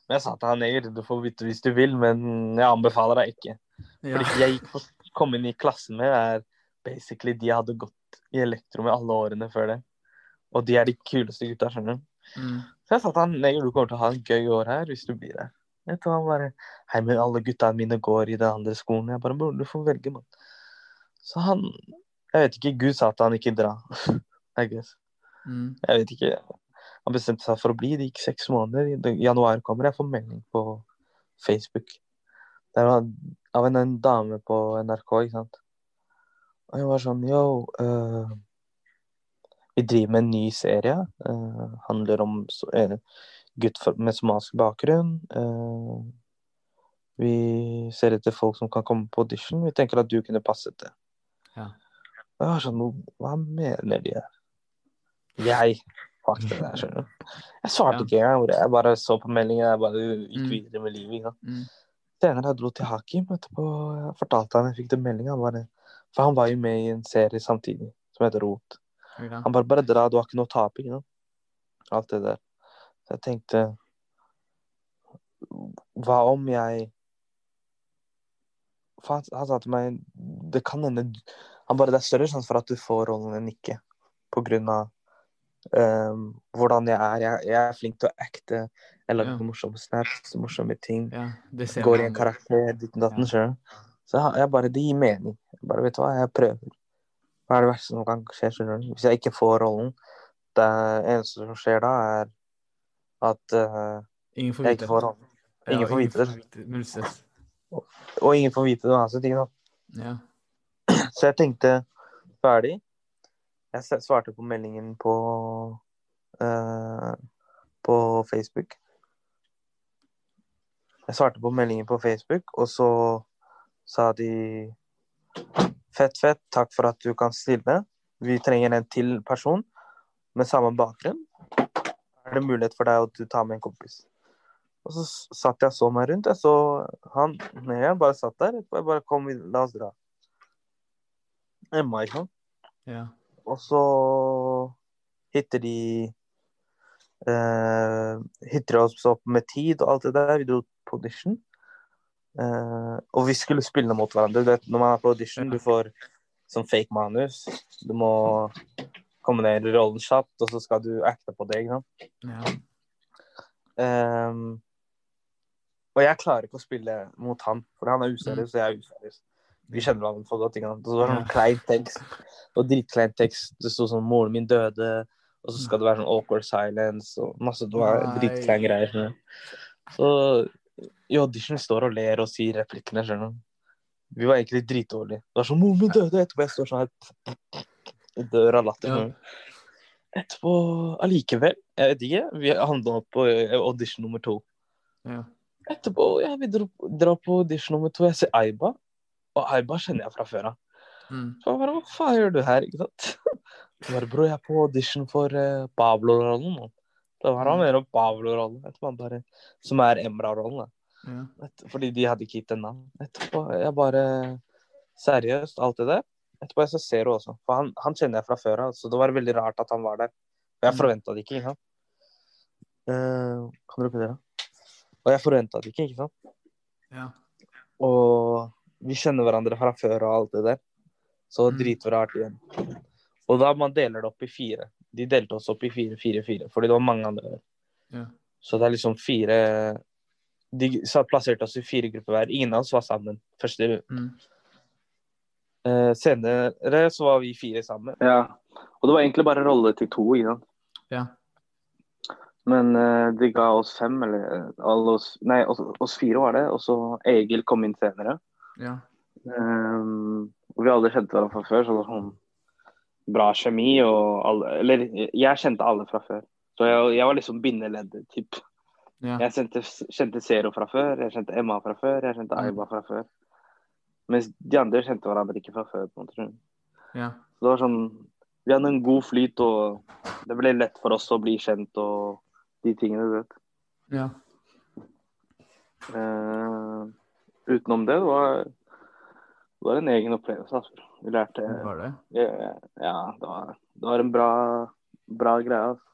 Speaker 2: Men jeg sa til han Neger, du får bytte hvis du vil, men jeg anbefaler deg ikke.
Speaker 1: Ja.
Speaker 2: Fordi jeg gikk på, kom inn i klassen med, er basically de jeg hadde gått i elektro med alle årene før det. Og de er de kuleste gutta, skjønner du.
Speaker 1: Mm.
Speaker 2: Så jeg sa til han Neger, du kommer til å ha en gøy år her hvis du blir her. Jeg du, han bare Hei, men alle gutta mine går i den andre skolen. Jeg bare Bror, du får velge, mann. Så han Jeg vet ikke. Gud sa at han ikke dra. I guess.
Speaker 1: Mm.
Speaker 2: Jeg vet ikke. Han bestemte seg for å bli. Det gikk seks måneder. I januar kommer jeg får melding på Facebook. Det var av en, en dame på NRK, ikke sant. Jeg var sånn Yo, uh, vi driver med en ny serie. Uh, handler om så, uh, gutt med somalisk bakgrunn. vi ser etter folk som kan komme på audition. Vi tenker at du kunne passet det.
Speaker 1: Ja.
Speaker 2: Jeg var sånn Hva mener de her? Jeg Fuck det der, skjønner du. Jeg svarte ikke engang. Jeg bare så på meldingen. Jeg bare gikk
Speaker 1: Mm.
Speaker 2: videre med livet. Ikke sant?
Speaker 1: Mm.
Speaker 2: Senere jeg dro til Hakim etterpå, jeg fortalte han jeg fikk den meldinga. For han var jo med i en serie samtidig som heter Rot.
Speaker 1: Ja.
Speaker 2: Han bare 'bare dra, du har ikke noe å tape', ikke sant. Alt det der. Så jeg tenkte Hva om jeg For han, han sa til meg Det kan hende Han bare Det er større sjanse for at du får rollen enn ikke. På grunn av um, hvordan jeg er. Jeg, jeg er flink til å acte. Jeg lager
Speaker 1: Ja.
Speaker 2: morsomme snaps, morsomme ting
Speaker 1: ja, det ser
Speaker 2: går i en karakter, ditt og datten,
Speaker 1: Ja.
Speaker 2: Så jeg, bare, det gir mening. Jeg bare, vet du hva, jeg prøver. Hva er det verste som kan skje, skjønner du? Hvis jeg ikke får rollen, det eneste som skjer da, er at
Speaker 1: uh,
Speaker 2: jeg ikke får rollen. Ingen får vite det.
Speaker 1: Null.
Speaker 2: Og ingen får vite det uansett, ikke sant.
Speaker 1: Ja.
Speaker 2: Så jeg tenkte, ferdig. Jeg svarte på meldingen på, uh, på Facebook. Jeg svarte på meldingen på Facebook, og så sa de Fett, fett, takk for at du kan stille. Vi trenger en til person med samme bakgrunn. Er det mulighet for deg å ta med en kompis? Og så satt jeg så meg rundt. Jeg så han jeg bare satt der. Jeg bare kom, la oss dra. Emma, ikke sant?
Speaker 1: ja.
Speaker 2: Og så hitter de eh, Hitter oss opp med tid og alt det der. Vi dro på audition. Eh, og vi skulle spille mot hverandre. Du vet, når man er på audition, du får sånn fake manus. Du må komme ned i rollen kjapt, og så skal du acte på det. ikke sant?
Speaker 1: ja.
Speaker 2: Um, og jeg klarer ikke å spille mot han, for han er useriøs, og jeg er useriøs. Vi kjenner hverandre for godt. ikke sant? Og så var det sånn klein tekst, og dritklein tekst. Det sto sånn 'Moren min døde', og så skal det være sånn awkward silence og masse det dritkleine greier. Så i audition står og ler og sier replikkene, skjønner du. Vi var egentlig dritdårlige. Det var sånn 'Moren min døde', etterpå jeg står sånn her dør av latter.
Speaker 1: Ja.
Speaker 2: Etterpå allikevel, jeg vet ikke, vi handla opp på eh, audition nummer to.
Speaker 1: ja.
Speaker 2: Etterpå, ja, vi dro, drar på audition nummer to. Jeg ser Aiba, og Aiba kjenner jeg fra før av.
Speaker 1: Mm.
Speaker 2: Så jeg bare, hva faen gjør du her, ikke sant? Jeg bare, bro, jeg er på audition for uh, Pablo-rollen. Da var han mer om Pablo-rollen, som er Emra-rollen.
Speaker 1: ja.
Speaker 2: Fordi de hadde ikke gitt en navn. Etterpå, jeg bare, seriøst, alt det der. Etterpå jeg så ser du også, for han, han kjenner jeg fra før av, så det var veldig rart at han var der. Og jeg
Speaker 1: forventa
Speaker 2: forventet det ikke, ikke sant? Uh, kan du repetere? Og jeg forventet det ikke, ikke sant?
Speaker 1: ja.
Speaker 2: Og vi kjenner hverandre fra før og alt det der. Så
Speaker 1: Mm.
Speaker 2: dritrart igjen. Og da man deler det opp i fire. De delte oss opp i fire, fire, fire, fordi det var mange andre der.
Speaker 1: ja.
Speaker 2: Så det er liksom fire De plasserte oss i fire grupper hver. Ingen av oss var sammen. Første
Speaker 1: Mm.
Speaker 3: Eh, senere så var vi fire sammen.
Speaker 2: Ja. Og det var egentlig bare rolle til to, ikke sant.
Speaker 1: Ja.
Speaker 2: Men eh, de ga oss fem, eller eh, alle oss Nei, oss, oss fire var det. Og så Egil kom inn senere.
Speaker 1: Ja.
Speaker 2: Um, og vi alle kjente hverandre fra før, så det var sånn bra kjemi alle Eller jeg kjente alle fra før. Så jeg, jeg var liksom bindeleddet, typ.
Speaker 1: Ja.
Speaker 2: Jeg kjente, kjente Zero fra før, jeg kjente Emma fra før, jeg kjente. Aiba fra før. Mens de andre kjente hverandre ikke fra før. på en.
Speaker 1: Ja.
Speaker 2: Så det var sånn Vi hadde en god flyt, og det ble lett for oss å bli kjent og de tingene, du vet.
Speaker 1: Ja.
Speaker 2: Uh, utenom det, det var, det var en egen opplevelse. Altså. Vi lærte
Speaker 1: Var det?
Speaker 2: Ja, ja det, var, det var en bra, bra greie. Altså.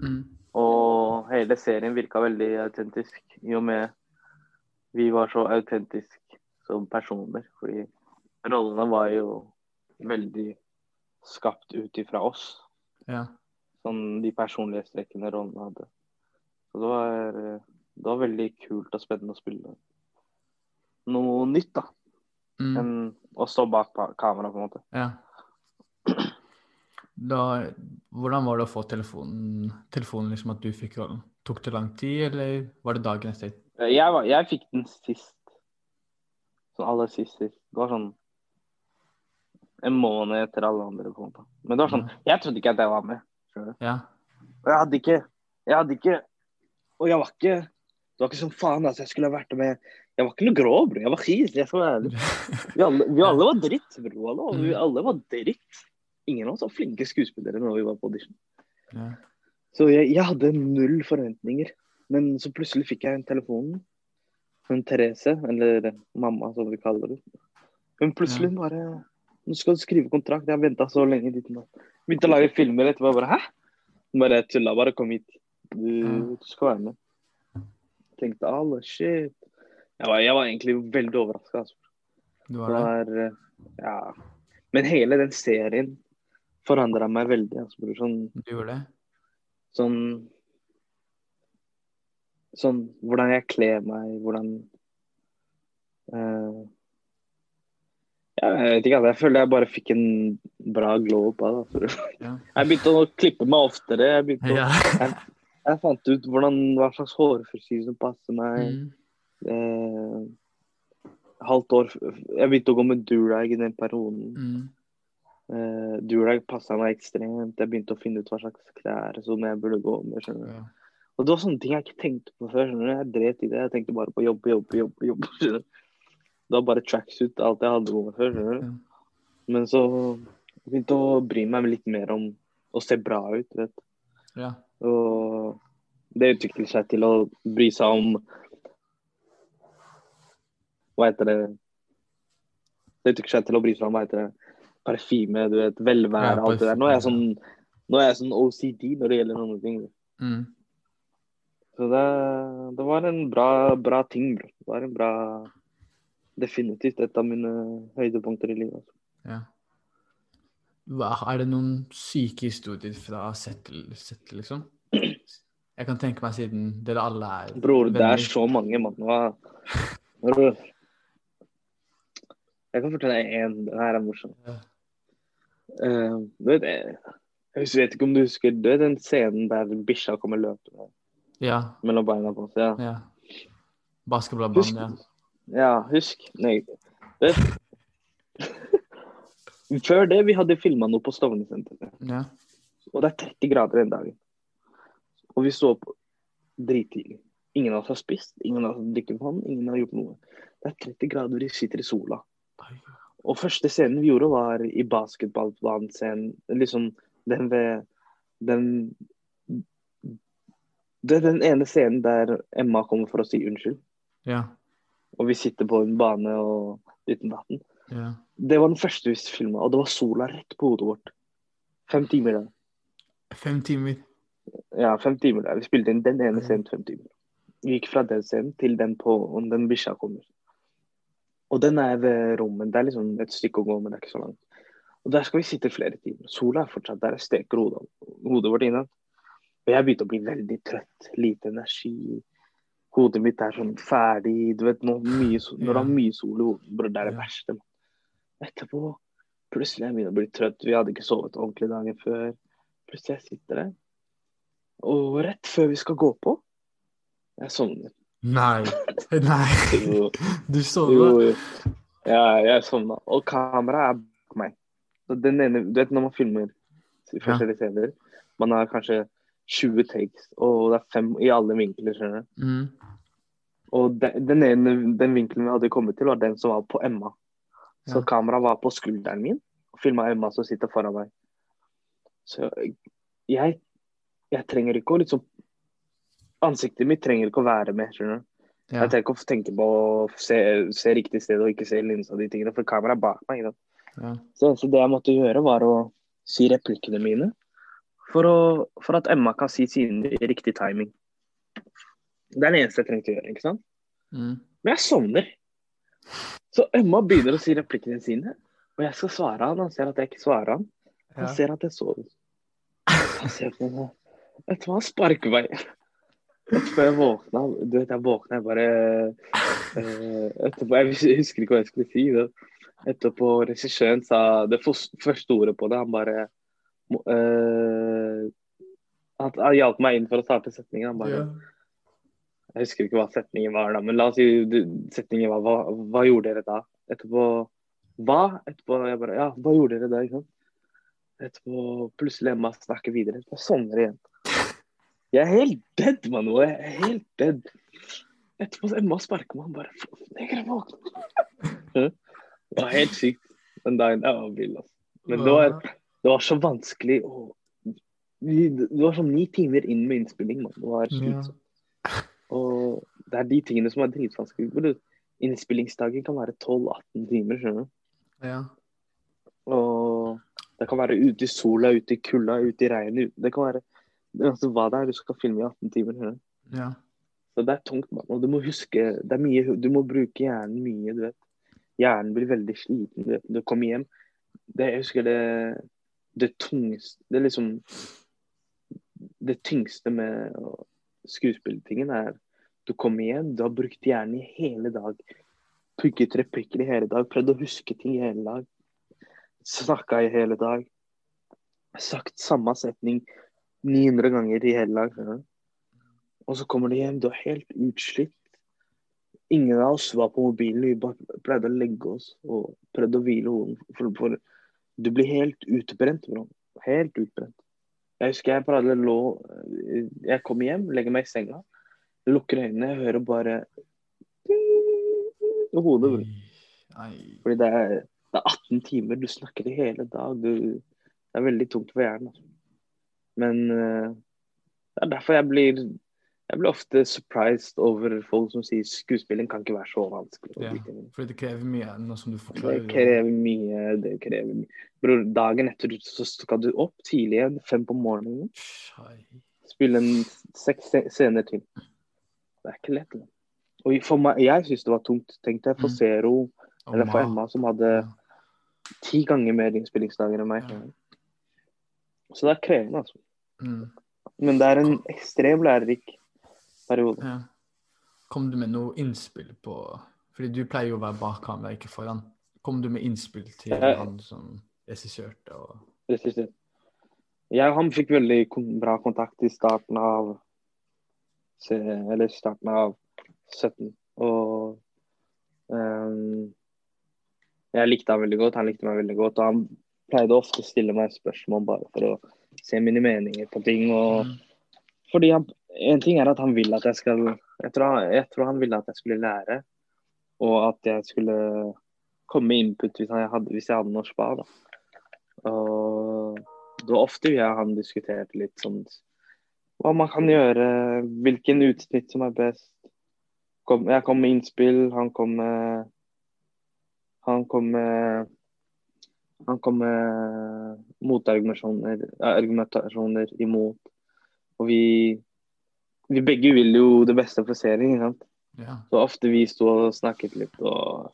Speaker 1: Mm.
Speaker 2: Og hele serien virka veldig autentisk, i og med vi var så autentiske som personer. Fordi rollene var jo veldig skapt ut ifra oss.
Speaker 1: Ja.
Speaker 2: Sånn de personlighetstrekkene rollene hadde. Så det var, det var veldig kult og spennende å spille noe nytt, da.
Speaker 1: Mm.
Speaker 2: Enn å stå bak kamera, på en måte.
Speaker 1: Ja. Da, hvordan var det å få telefonen, telefonen liksom at du fikk rollen? Tok det lang tid, eller var det dagen etter?
Speaker 2: Jeg, var, jeg fikk den sist. Sånn aller sist. sist. Det var sånn en måned etter alle andre. på en måte. Men det var sånn, jeg trodde ikke at jeg var med.
Speaker 1: Ja.
Speaker 2: Og jeg hadde ikke Jeg hadde ikke Og jeg var ikke Det var ikke sånn faen altså, jeg skulle ha vært med Jeg var ikke noe grå, bro. Jeg var skis. Jeg skal være ærlig. Vi alle, vi alle var dritt, bro. Alle, vi alle var dritt. Ingen av oss var flinke skuespillere når vi var på audition.
Speaker 1: ja.
Speaker 2: Så jeg, jeg hadde null forventninger. Men så plutselig fikk jeg en telefon. Hun Therese, eller mamma som vi kaller det. Hun plutselig bare Nå skal du skrive kontrakt. Jeg har venta så lenge. Dit, nå. Begynte å lage filmer etterpå. Bare Hæ? Bare tulla. Bare kom hit. Du, du skal være med. Tenkte alle shit. Jeg var, jeg var egentlig veldig overraska. Altså.
Speaker 1: Du var det?
Speaker 2: var eh, Ja. Men hele den serien forandra meg veldig. Altså, bror. sånn
Speaker 1: Du gjorde det?
Speaker 2: Sånn Sånn hvordan jeg kler meg, hvordan uh, Jeg vet ikke, altså, jeg føler jeg bare fikk en bra glow up av det. altså.
Speaker 1: Ja.
Speaker 2: Jeg begynte å klippe meg oftere. Jeg, begynte å,
Speaker 1: Ja.
Speaker 2: jeg fant ut hvordan, hva slags hårfrisyre som passer meg.
Speaker 1: Mm.
Speaker 2: Eh, halvt år Jeg begynte å gå med durag i den perioden.
Speaker 1: Mm.
Speaker 2: Eh, durag passa meg ekstremt. Jeg begynte å finne ut hva slags klær som jeg burde gå med. skjønner du.
Speaker 1: Ja.
Speaker 2: Og det var sånne ting jeg ikke tenkte på før. skjønner du. Jeg dret i det. Jeg tenkte bare på jobb, jobb, jobb. jobb. skjønner du. Det var bare tracksuit, alt jeg hadde med før. skjønner du.
Speaker 1: Ja.
Speaker 2: Men så begynte å bry meg litt mer om å se bra ut. vet du.
Speaker 1: ja.
Speaker 2: Og det utviklet seg til å bry seg om Hva heter det Det utviklet seg til å bry seg om hva heter det, parfyme, du vet, velvære,
Speaker 1: Ja,
Speaker 2: alt det der. Nå er jeg sånn nå er jeg sånn OCD når det gjelder noen ting.
Speaker 1: Mm.
Speaker 2: Så det, det var en bra, bra ting, bro. Det var en bra Definitivt et av mine høydepunkter i livet. altså.
Speaker 1: ja. Hva, er det noen syke historier fra Settle, Settle, liksom? Jeg kan tenke meg siden dere alle er
Speaker 2: Bror, det er så mange, mann. Bror. Jeg kan fortelle deg én. Den her er morsom.
Speaker 1: Ja.
Speaker 2: Uh, du vet, jeg, jeg vet ikke om du husker du vet den scenen der bikkja kommer løpende
Speaker 1: Ja.
Speaker 2: mellom beina på oss? Ja.
Speaker 1: ja. Basketballbanen, ja.
Speaker 2: ja, husk Nei. Vet, før det vi hadde filma noe på Stovner-senteret.
Speaker 1: ja.
Speaker 2: Og det er 30 grader den dagen. Og vi så opp drittidlig. Ingen av oss har spist, ingen av oss har drukket vann, ingen har gjort noe. Det er 30 grader, vi sitter i sola. Og første scenen vi gjorde, var i basketballbanescenen. Liksom den ved Den Det er den ene scenen der Emma kommer for å si unnskyld.
Speaker 1: Ja.
Speaker 2: Og vi sitter på en bane og uten vann.
Speaker 1: ja.
Speaker 2: Det var den første vi filma, og det var sola rett på hodet vårt. Fem timer der.
Speaker 1: Fem timer.
Speaker 2: Ja, fem timer der. Vi spilte inn den ene scenen fem timer. Vi gikk fra den scenen til den på om den bikkja kommer. Og den er ved rommet. Det er liksom et stykke å gå, men det er ikke så langt. Og der skal vi sitte flere timer. Sola er fortsatt der. Jeg steker hodet, hodet vårt innad. Og jeg begynte å bli veldig trøtt. Lite energi. Hodet mitt er sånn ferdig. Du vet, når, mye, når det er mye sol i hodet, det er det verste. man. Etterpå Plutselig jeg begynner å bli trøtt. Vi hadde ikke sovet ordentlig dagen før. Plutselig jeg sitter der. Og rett før vi skal gå på, jeg sovner.
Speaker 1: Nei. Nei.
Speaker 2: Jo,
Speaker 1: Du sovna?
Speaker 2: Ja, jeg sovna. Og kameraet er bak meg. Så den ene, du vet når man filmer i ja. scener, man har kanskje 20 takes, og det er fem i alle vinkler, skjønner du.
Speaker 1: Mm.
Speaker 2: Og den, den ene den vinkelen vi hadde kommet til, var den som var på Emma. Så
Speaker 1: Ja.
Speaker 2: kameraet var på skulderen min, og filma Emma som sitter foran meg. Så jeg, jeg trenger ikke å liksom Ansiktet mitt trenger ikke å være med, skjønner du.
Speaker 1: Ja.
Speaker 2: Jeg trenger ikke å tenke på å se, se riktig sted og ikke se linsa og de tingene, for kameraet er bak meg.
Speaker 1: Ja.
Speaker 2: Så, så det jeg måtte gjøre, var å si replikkene mine for, å, for at Emma kan si sine i riktig timing. Det er det eneste jeg trengte å gjøre. ikke sant?
Speaker 1: Mm.
Speaker 2: Men jeg sovner. Så Emma begynner å si replikkene sine, og jeg skal svare han. Han ser at jeg ikke svarer han. Han
Speaker 1: Ja.
Speaker 2: ser at jeg sover. Han ser på meg. Vet du hva, han sparker meg. Etterpå jeg våkna, du vet jeg våkna, jeg bare eh, Etterpå, Jeg husker ikke hva jeg skulle si. Da. Etterpå regissøren sa det første ordet på det. Han bare eh, han, han hjalp meg inn for å starte setningen. Han bare
Speaker 1: Ja.
Speaker 2: Jeg husker ikke hva setningen var da, men la oss si setningen var hva, hva gjorde dere da? Etterpå Hva? Etterpå jeg bare Ja, hva gjorde dere da? Ikke sant? Etterpå plutselig Emma snakker videre. Jeg sovner igjen. Jeg er helt dead, mann. Jeg er helt dead. Etterpå så Emma sparker meg. Han bare Neger, våkne. Det var helt sykt. Den dagen jeg var vill, altså. Men det var, det var så vanskelig å Det var sånn ni timer inn med innspilling, mann. Det var
Speaker 1: Ja.
Speaker 2: slitsomt. Og det er de tingene som er dritvanskelig. Innspillingsdagen kan være 12-18 timer, skjønner du.
Speaker 1: Ja.
Speaker 2: Og det kan være ute i sola, ute i kulda, ute i regnet. Det kan være altså, hva det er du skal filme i 18 timer.
Speaker 1: Ja.
Speaker 2: Så det er tungt, mann. Og du må huske det er mye, Du må bruke hjernen mye, du vet. Hjernen blir veldig sliten du vet. når du kommer hjem. Det, jeg husker det det tungeste Det liksom Det tyngste med skuespilltingen skuespillertingen er du kommer hjem, du har brukt hjernen i hele dag. Pugget replikker i hele dag, prøvd å huske ting i hele dag. Snakka i hele dag. Sagt samme setning 900 ganger i hele dag. skjønner du. Og så kommer du hjem, du er helt utslitt. Ingen av oss var på mobilen, vi bare pleide å legge oss og prøvde å hvile hodet. Du blir helt utbrent, bro. Helt utbrent. Jeg husker jeg bare lå Jeg kommer hjem, legger meg i senga, lukker øynene, jeg hører bare i hodet. bro. Fordi det er, det er 18 timer, du snakker i hele dag. Du, det er veldig tungt for hjernen. Altså. Men eh, det er derfor jeg blir jeg blir ofte surprised over folk som sier skuespilling kan ikke være så vanskelig.
Speaker 1: Ja. Fordi det krever mye, nå som du
Speaker 2: Det krever mye. det krever mye. Bror, dagen etter så skal du opp tidlig igjen, fem på morgenen. Spille en seks scener til. Det er ikke lett. Det. Og for meg, jeg syns det var tungt. Tenk deg for
Speaker 1: Mm.
Speaker 2: Zero
Speaker 1: Og
Speaker 2: eller for Emma, som hadde ti ganger mer innspillingsdager enn meg.
Speaker 1: Ja.
Speaker 2: Så det er krevende, altså.
Speaker 1: Mm.
Speaker 2: Men det er en ekstremt lærerik periode.
Speaker 1: Ja. Kom du med noe innspill på Fordi du pleier jo å være bak kamera, ikke foran. Kom du med innspill til
Speaker 2: Jeg-
Speaker 1: han som regissørte og
Speaker 2: og. Jeg og han fikk veldig bra kontakt i starten av Eller starten av 17. Og um, jeg likte han veldig godt, han likte meg veldig godt. Og han pleide ofte å stille meg spørsmål bare for å se mine meninger på ting. og
Speaker 1: Mm.
Speaker 2: Fordi han, En ting er at han vil at jeg skal jeg tror, han, jeg tror han ville at jeg skulle lære, og at jeg skulle komme med input hvis, han hadde, hvis jeg hadde noe spa. da. Og det var ofte jeg han diskuterte litt sånn hva man kan gjøre, hvilken utsnitt som er best. Kom, jeg kom med innspill, han kom med Han kom med han kom med motargumentasjoner argumentasjoner imot. Og vi, vi begge vil jo det beste for serien. ikke sant?
Speaker 1: Ja.
Speaker 2: Så ofte vi sto og snakket litt, og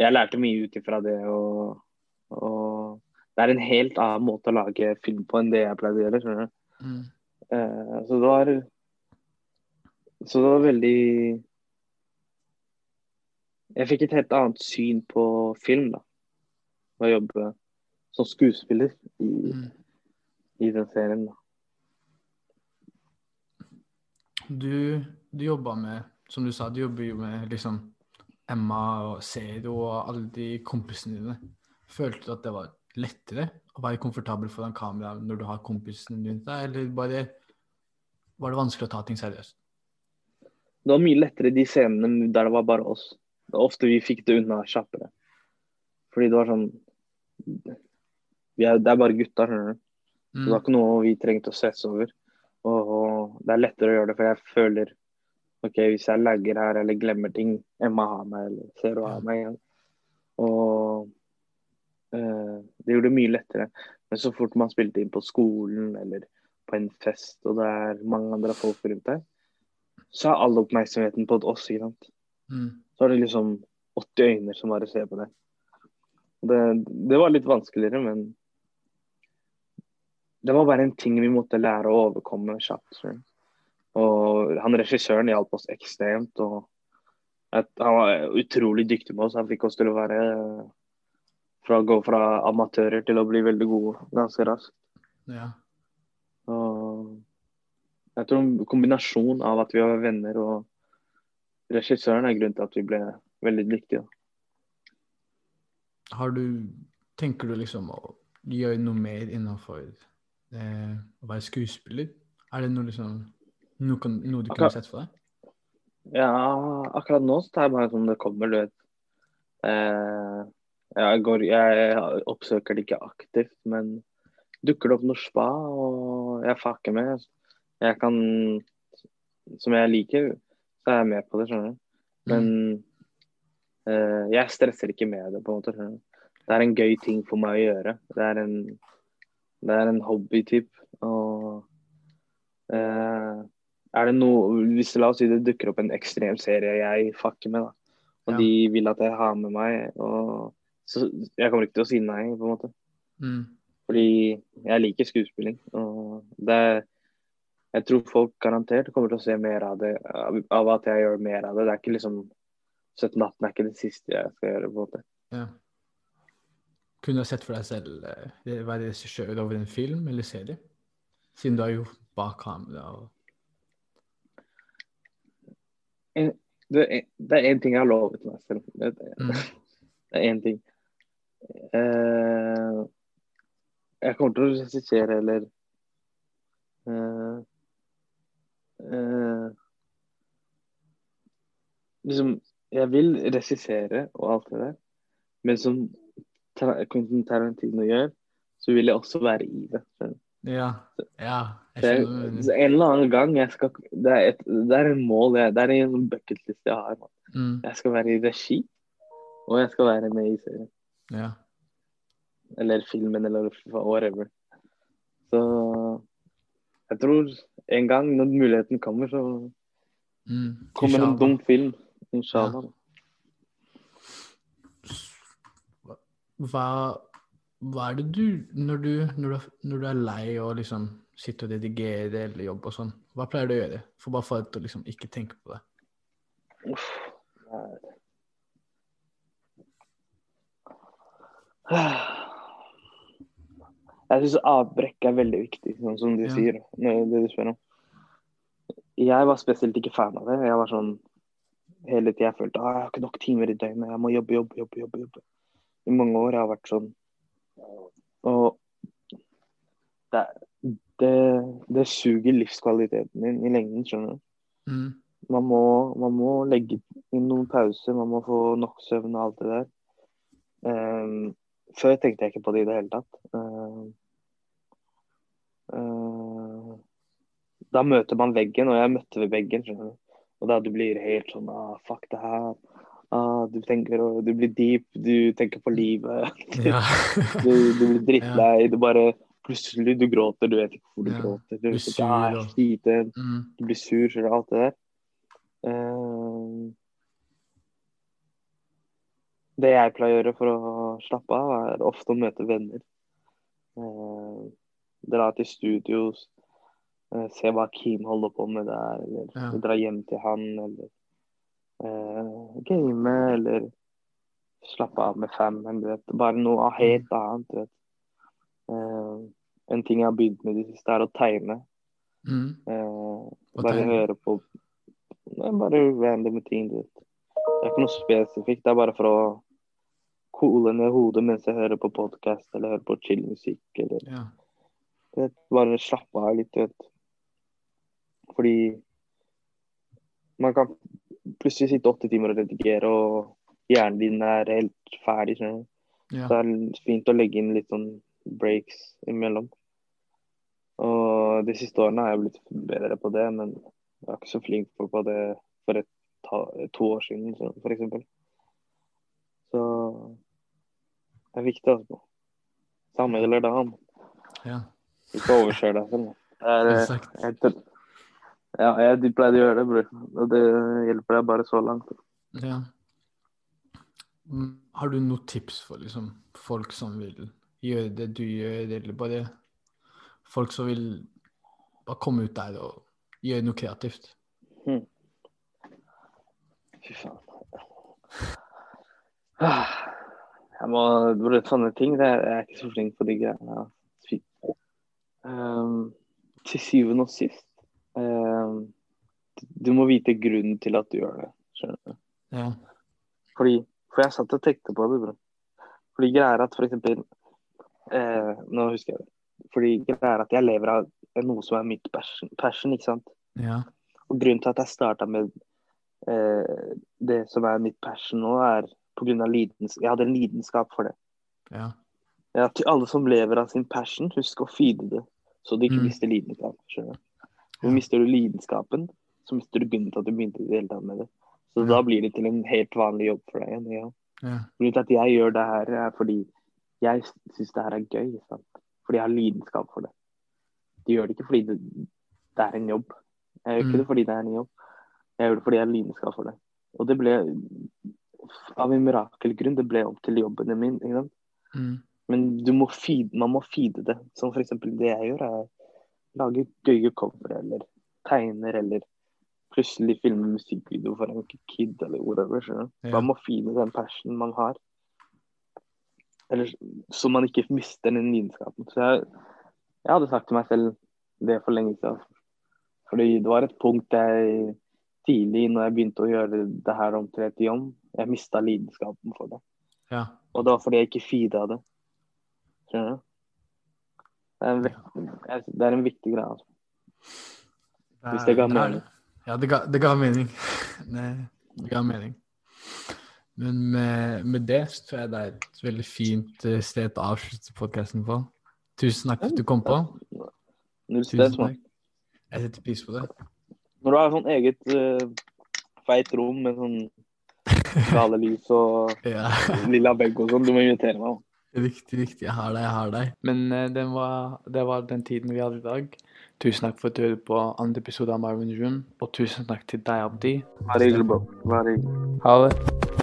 Speaker 2: jeg lærte mye ut ifra det. Og, og det er en helt annen måte å lage film på enn det jeg pleide å gjøre. skjønner du?
Speaker 1: Mm.
Speaker 2: Eh, så det var Så det var veldig Jeg fikk et helt annet syn på film, da. Å jobbe som skuespiller i,
Speaker 1: Mm.
Speaker 2: i den serien.
Speaker 1: Du, du jobba med, som du sa, du jobber jo med liksom Emma og Zero og alle de kompisene dine. Følte du at det var lettere å være komfortabel foran kamera når du har kompisene rundt deg, eller bare var det vanskelig å ta ting seriøst?
Speaker 2: Det var mye lettere de scenene der det var bare oss. Det var ofte vi fikk det unna kjappere. Fordi det var sånn er, Det er bare gutta, skjønner du. Mm. det var
Speaker 1: Mm.
Speaker 2: ikke noe vi trengte å stresse over. Og, og det er lettere å gjøre det, for jeg føler OK, hvis jeg lagger her eller glemmer ting Emma har meg, eller ser hun har meg igjen. Og eh, det gjorde det mye lettere. Men så fort man spilte inn på skolen eller på en fest, og det er mange andre folk rundt deg, så er all oppmerksomheten på oss. ikke sant?
Speaker 1: Mm.
Speaker 2: Så er det liksom 80 øyne som bare ser på deg. Det, det var litt vanskeligere, men det var bare en ting vi måtte lære å overkomme kjapt. Og han regissøren hjalp oss ekstremt. og Han var utrolig dyktig med oss. Han fikk oss til å være fra å gå fra amatører til å bli veldig gode ganske raskt.
Speaker 1: Ja.
Speaker 2: Og jeg tror en kombinasjon av at vi var venner og regissøren er grunnen til at vi ble veldig dyktige.
Speaker 1: Har du Tenker du liksom å gjøre noe mer innenfor eh, å være skuespiller? Er det noe liksom noe, kan, noe du kunne sett for deg?
Speaker 2: Ja, akkurat nå så tar jeg bare sånn det kommer, du vet. Eh, jeg, går, jeg oppsøker det ikke aktivt, men dukker det opp noe spa, og jeg fucker med. Jeg kan Som jeg liker, så er jeg med på det, skjønner du. Men eh, jeg stresser ikke med det, på en måte. Det er en gøy ting for meg å gjøre. Det er en, det er en hobbytyp. Og eh, er det noe Hvis la oss si det dukker opp en ekstrem serie jeg fucker med, da, og
Speaker 1: Ja.
Speaker 2: de vil at jeg har med meg, og så jeg kommer ikke til å si nei, på en måte.
Speaker 1: Mm.
Speaker 2: Fordi jeg liker skuespilling. Og det er Jeg tror folk garantert kommer til å se mer av det, av- av at jeg gjør mer av det. Det er ikke liksom 17 natten er ikke det siste jeg skal gjøre, på en måte.
Speaker 1: Ja. Kunne du ha sett for deg selv eh, være regissør over en film eller serie? Siden du har gjort bak kamera og
Speaker 2: Det er, det er én ting jeg har lovet meg selv. Det,
Speaker 1: mm.
Speaker 2: er én ting. Uh, jeg kommer til å regissere eller uh, uh, Liksom, jeg vil regissere og alt det der, men som Quentin Tarantino gjør, så vil jeg også være i det.
Speaker 1: Ja. ja. Jeg
Speaker 2: Det er,
Speaker 1: skjønner mener.
Speaker 2: en eller annen gang jeg skal, det, er et, det er en mål, jeg, det er en bucketliste bucketlist jeg har.
Speaker 1: Mm.
Speaker 2: Jeg skal være i regi, og jeg skal være med i serien.
Speaker 1: Ja.
Speaker 2: Eller filmen, eller whatever. Så jeg tror en gang når muligheten kommer, så
Speaker 1: Mm.
Speaker 2: kommer en dum film. Inshallah.
Speaker 1: Hva, hva er det du når, du når du når du er lei og liksom sitter og redigerer eller jobber og sånn, hva pleier du å gjøre? For bare for å liksom ikke tenke på det.
Speaker 2: Uff. Jeg syns avbrekk er veldig viktig, sånn som du
Speaker 1: Ja.
Speaker 2: sier. Det du spør om. Jeg var spesielt ikke fan av det. Jeg var sånn hele tida jeg følte at jeg har ikke nok timer i døgnet. Jeg må jobbe, jobbe, jobbe. jobbe, jobbe. I mange år jeg har vært sånn. Og det, det, det suger livskvaliteten din i lengden, skjønner du.
Speaker 1: Mm.
Speaker 2: Man må, man må legge inn noen pauser, man må få nok søvn og alt det der. Um, før tenkte jeg ikke på det i det hele tatt. Um, ehm, da møter man veggen, og jeg møtte ved veggen. skjønner du. Og da du blir helt sånn ah, Fuck det her. Ah, du tenker Du blir deep, du tenker på livet.
Speaker 1: Ja.
Speaker 2: Du, du blir drittlei. Du bare Plutselig du gråter, du vet ikke hvor du
Speaker 1: Ja.
Speaker 2: gråter. Du
Speaker 1: blir
Speaker 2: vet ikke, ah, er
Speaker 1: og-
Speaker 2: sliten
Speaker 1: mm.
Speaker 2: du blir sur, skjønner du, alt det der. Uh, det jeg pleier å gjøre for å slappe av, er ofte å møte venner. Uh, dra til studios, se hva Kim holder på med der, eller
Speaker 1: Ja.
Speaker 2: dra hjem til han, eller uh, game, eller slappe av med fammen, du vet. Bare noe helt annet, du vet. Uh, en ting jeg har begynt med i det siste, er å tegne.
Speaker 1: Mm. Uh,
Speaker 2: bare
Speaker 1: tegne.
Speaker 2: høre på bare random ting, du vet. Det er ikke noe spesifikt. Det er bare for å coole ned hodet mens jeg hører på podkast eller hører på chill-musikk eller
Speaker 1: Ja.
Speaker 2: vet, Bare slappe av litt, du vet. Fordi man kan plutselig sitte åtte timer og redigere, og hjernen din er helt ferdig.
Speaker 1: Ja.
Speaker 2: Så det er fint å legge inn litt sånn breaks imellom. Og de siste årene har jeg blitt bedre på det, men jeg var ikke så flink på på det for et ta, to år siden, f.eks. Så det er viktig, altså. Samme gjelder da.
Speaker 1: ja.
Speaker 2: Ikke overkjør deg selv. Det er, eh,
Speaker 1: Exakt.
Speaker 2: jeg, tror- ja, jeg pleide å gjøre det, bror. Og det hjelper deg bare så langt.
Speaker 1: Ja. Mm, Har du noen tips for liksom, folk som vil gjøre det du gjør, eller bare folk som vil bare komme ut der og gjøre noe kreativt?
Speaker 2: Fy faen. Ah, Jeg må bror, Sånne ting, det er, jeg er ikke så flink på de greiene. Um, til syvende og sist Du må vite grunnen til at du gjør det. Skjønner du?
Speaker 1: Ja.
Speaker 2: Fordi, for jeg satt og tenkte på det, bro. Fordi greia er at for eksempel eh, Nå husker jeg det. Fordi greia er at jeg lever av noe som er mitt passion, passion ikke sant?
Speaker 1: Ja.
Speaker 2: Og grunnen til at jeg starta med eh, det som er mitt passion nå, er pga. lidenskap. Jeg hadde en lidenskap for det.
Speaker 1: Ja.
Speaker 2: Ja, til alle som lever av sin passion, husk å feede det, så du ikke
Speaker 1: Mm.
Speaker 2: mister lidenskap. skjønner du?
Speaker 1: Ja.
Speaker 2: Mister du lidenskapen, så mister du grunnen til at du begynte i det hele tatt med det. Så da blir det til en helt vanlig jobb for deg igjen. Ja.
Speaker 1: Ja.
Speaker 2: Grunnen til at jeg gjør det her, er fordi jeg syns det her er gøy. Sant? Fordi jeg har lidenskap for det. De gjør det ikke fordi det, det er en jobb. Jeg gjør ikke
Speaker 1: Mm.
Speaker 2: det fordi det er en jobb. Jeg gjør det fordi jeg har lidenskap for det. Og det ble av en mirakelgrunn. Det ble opp til jobbene min. Ikke sant?
Speaker 1: Mm.
Speaker 2: Men du må feed, man må feede det. Som f.eks. det jeg gjør, er lage gøye covere eller tegner eller plutselig filme musikkvideo for en kid eller whatever. skjønner du?
Speaker 1: Ja.
Speaker 2: Man må finne den passionen man har. Eller så man ikke mister den lidenskapen. Så jeg, jeg hadde sagt til meg selv det for lenge siden. Fordi det var et punkt jeg tidlig, når jeg begynte å gjøre det her om til et jobb, jeg mista lidenskapen for det.
Speaker 1: ja.
Speaker 2: Og det var fordi jeg ikke feeda det. Skjønner du? Det er en, vek- det er en viktig greie. Altså. Hvis det ga mening.
Speaker 1: Ja, det ga, det ga mening. Det, det ga mening. Men med, med det så tror jeg det er et veldig fint eh, sted å avslutte podkasten på. Tusen takk for at du kom på. Tusen takk. Jeg setter pris på det.
Speaker 2: Når du har sånn eget uh, feit rom med sånn galelys og
Speaker 1: Ja.
Speaker 2: lilla vegg og sånn, du må invitere meg. mann.
Speaker 1: Riktig, riktig. Jeg har deg, jeg har deg. Men uh, den var, det var den tiden vi hadde i dag. Tusen takk for at du hørte på andre episode av Marvin June. Og tusen takk til deg, Abdi.
Speaker 2: Bare hyggelig, bro.
Speaker 1: Ha det.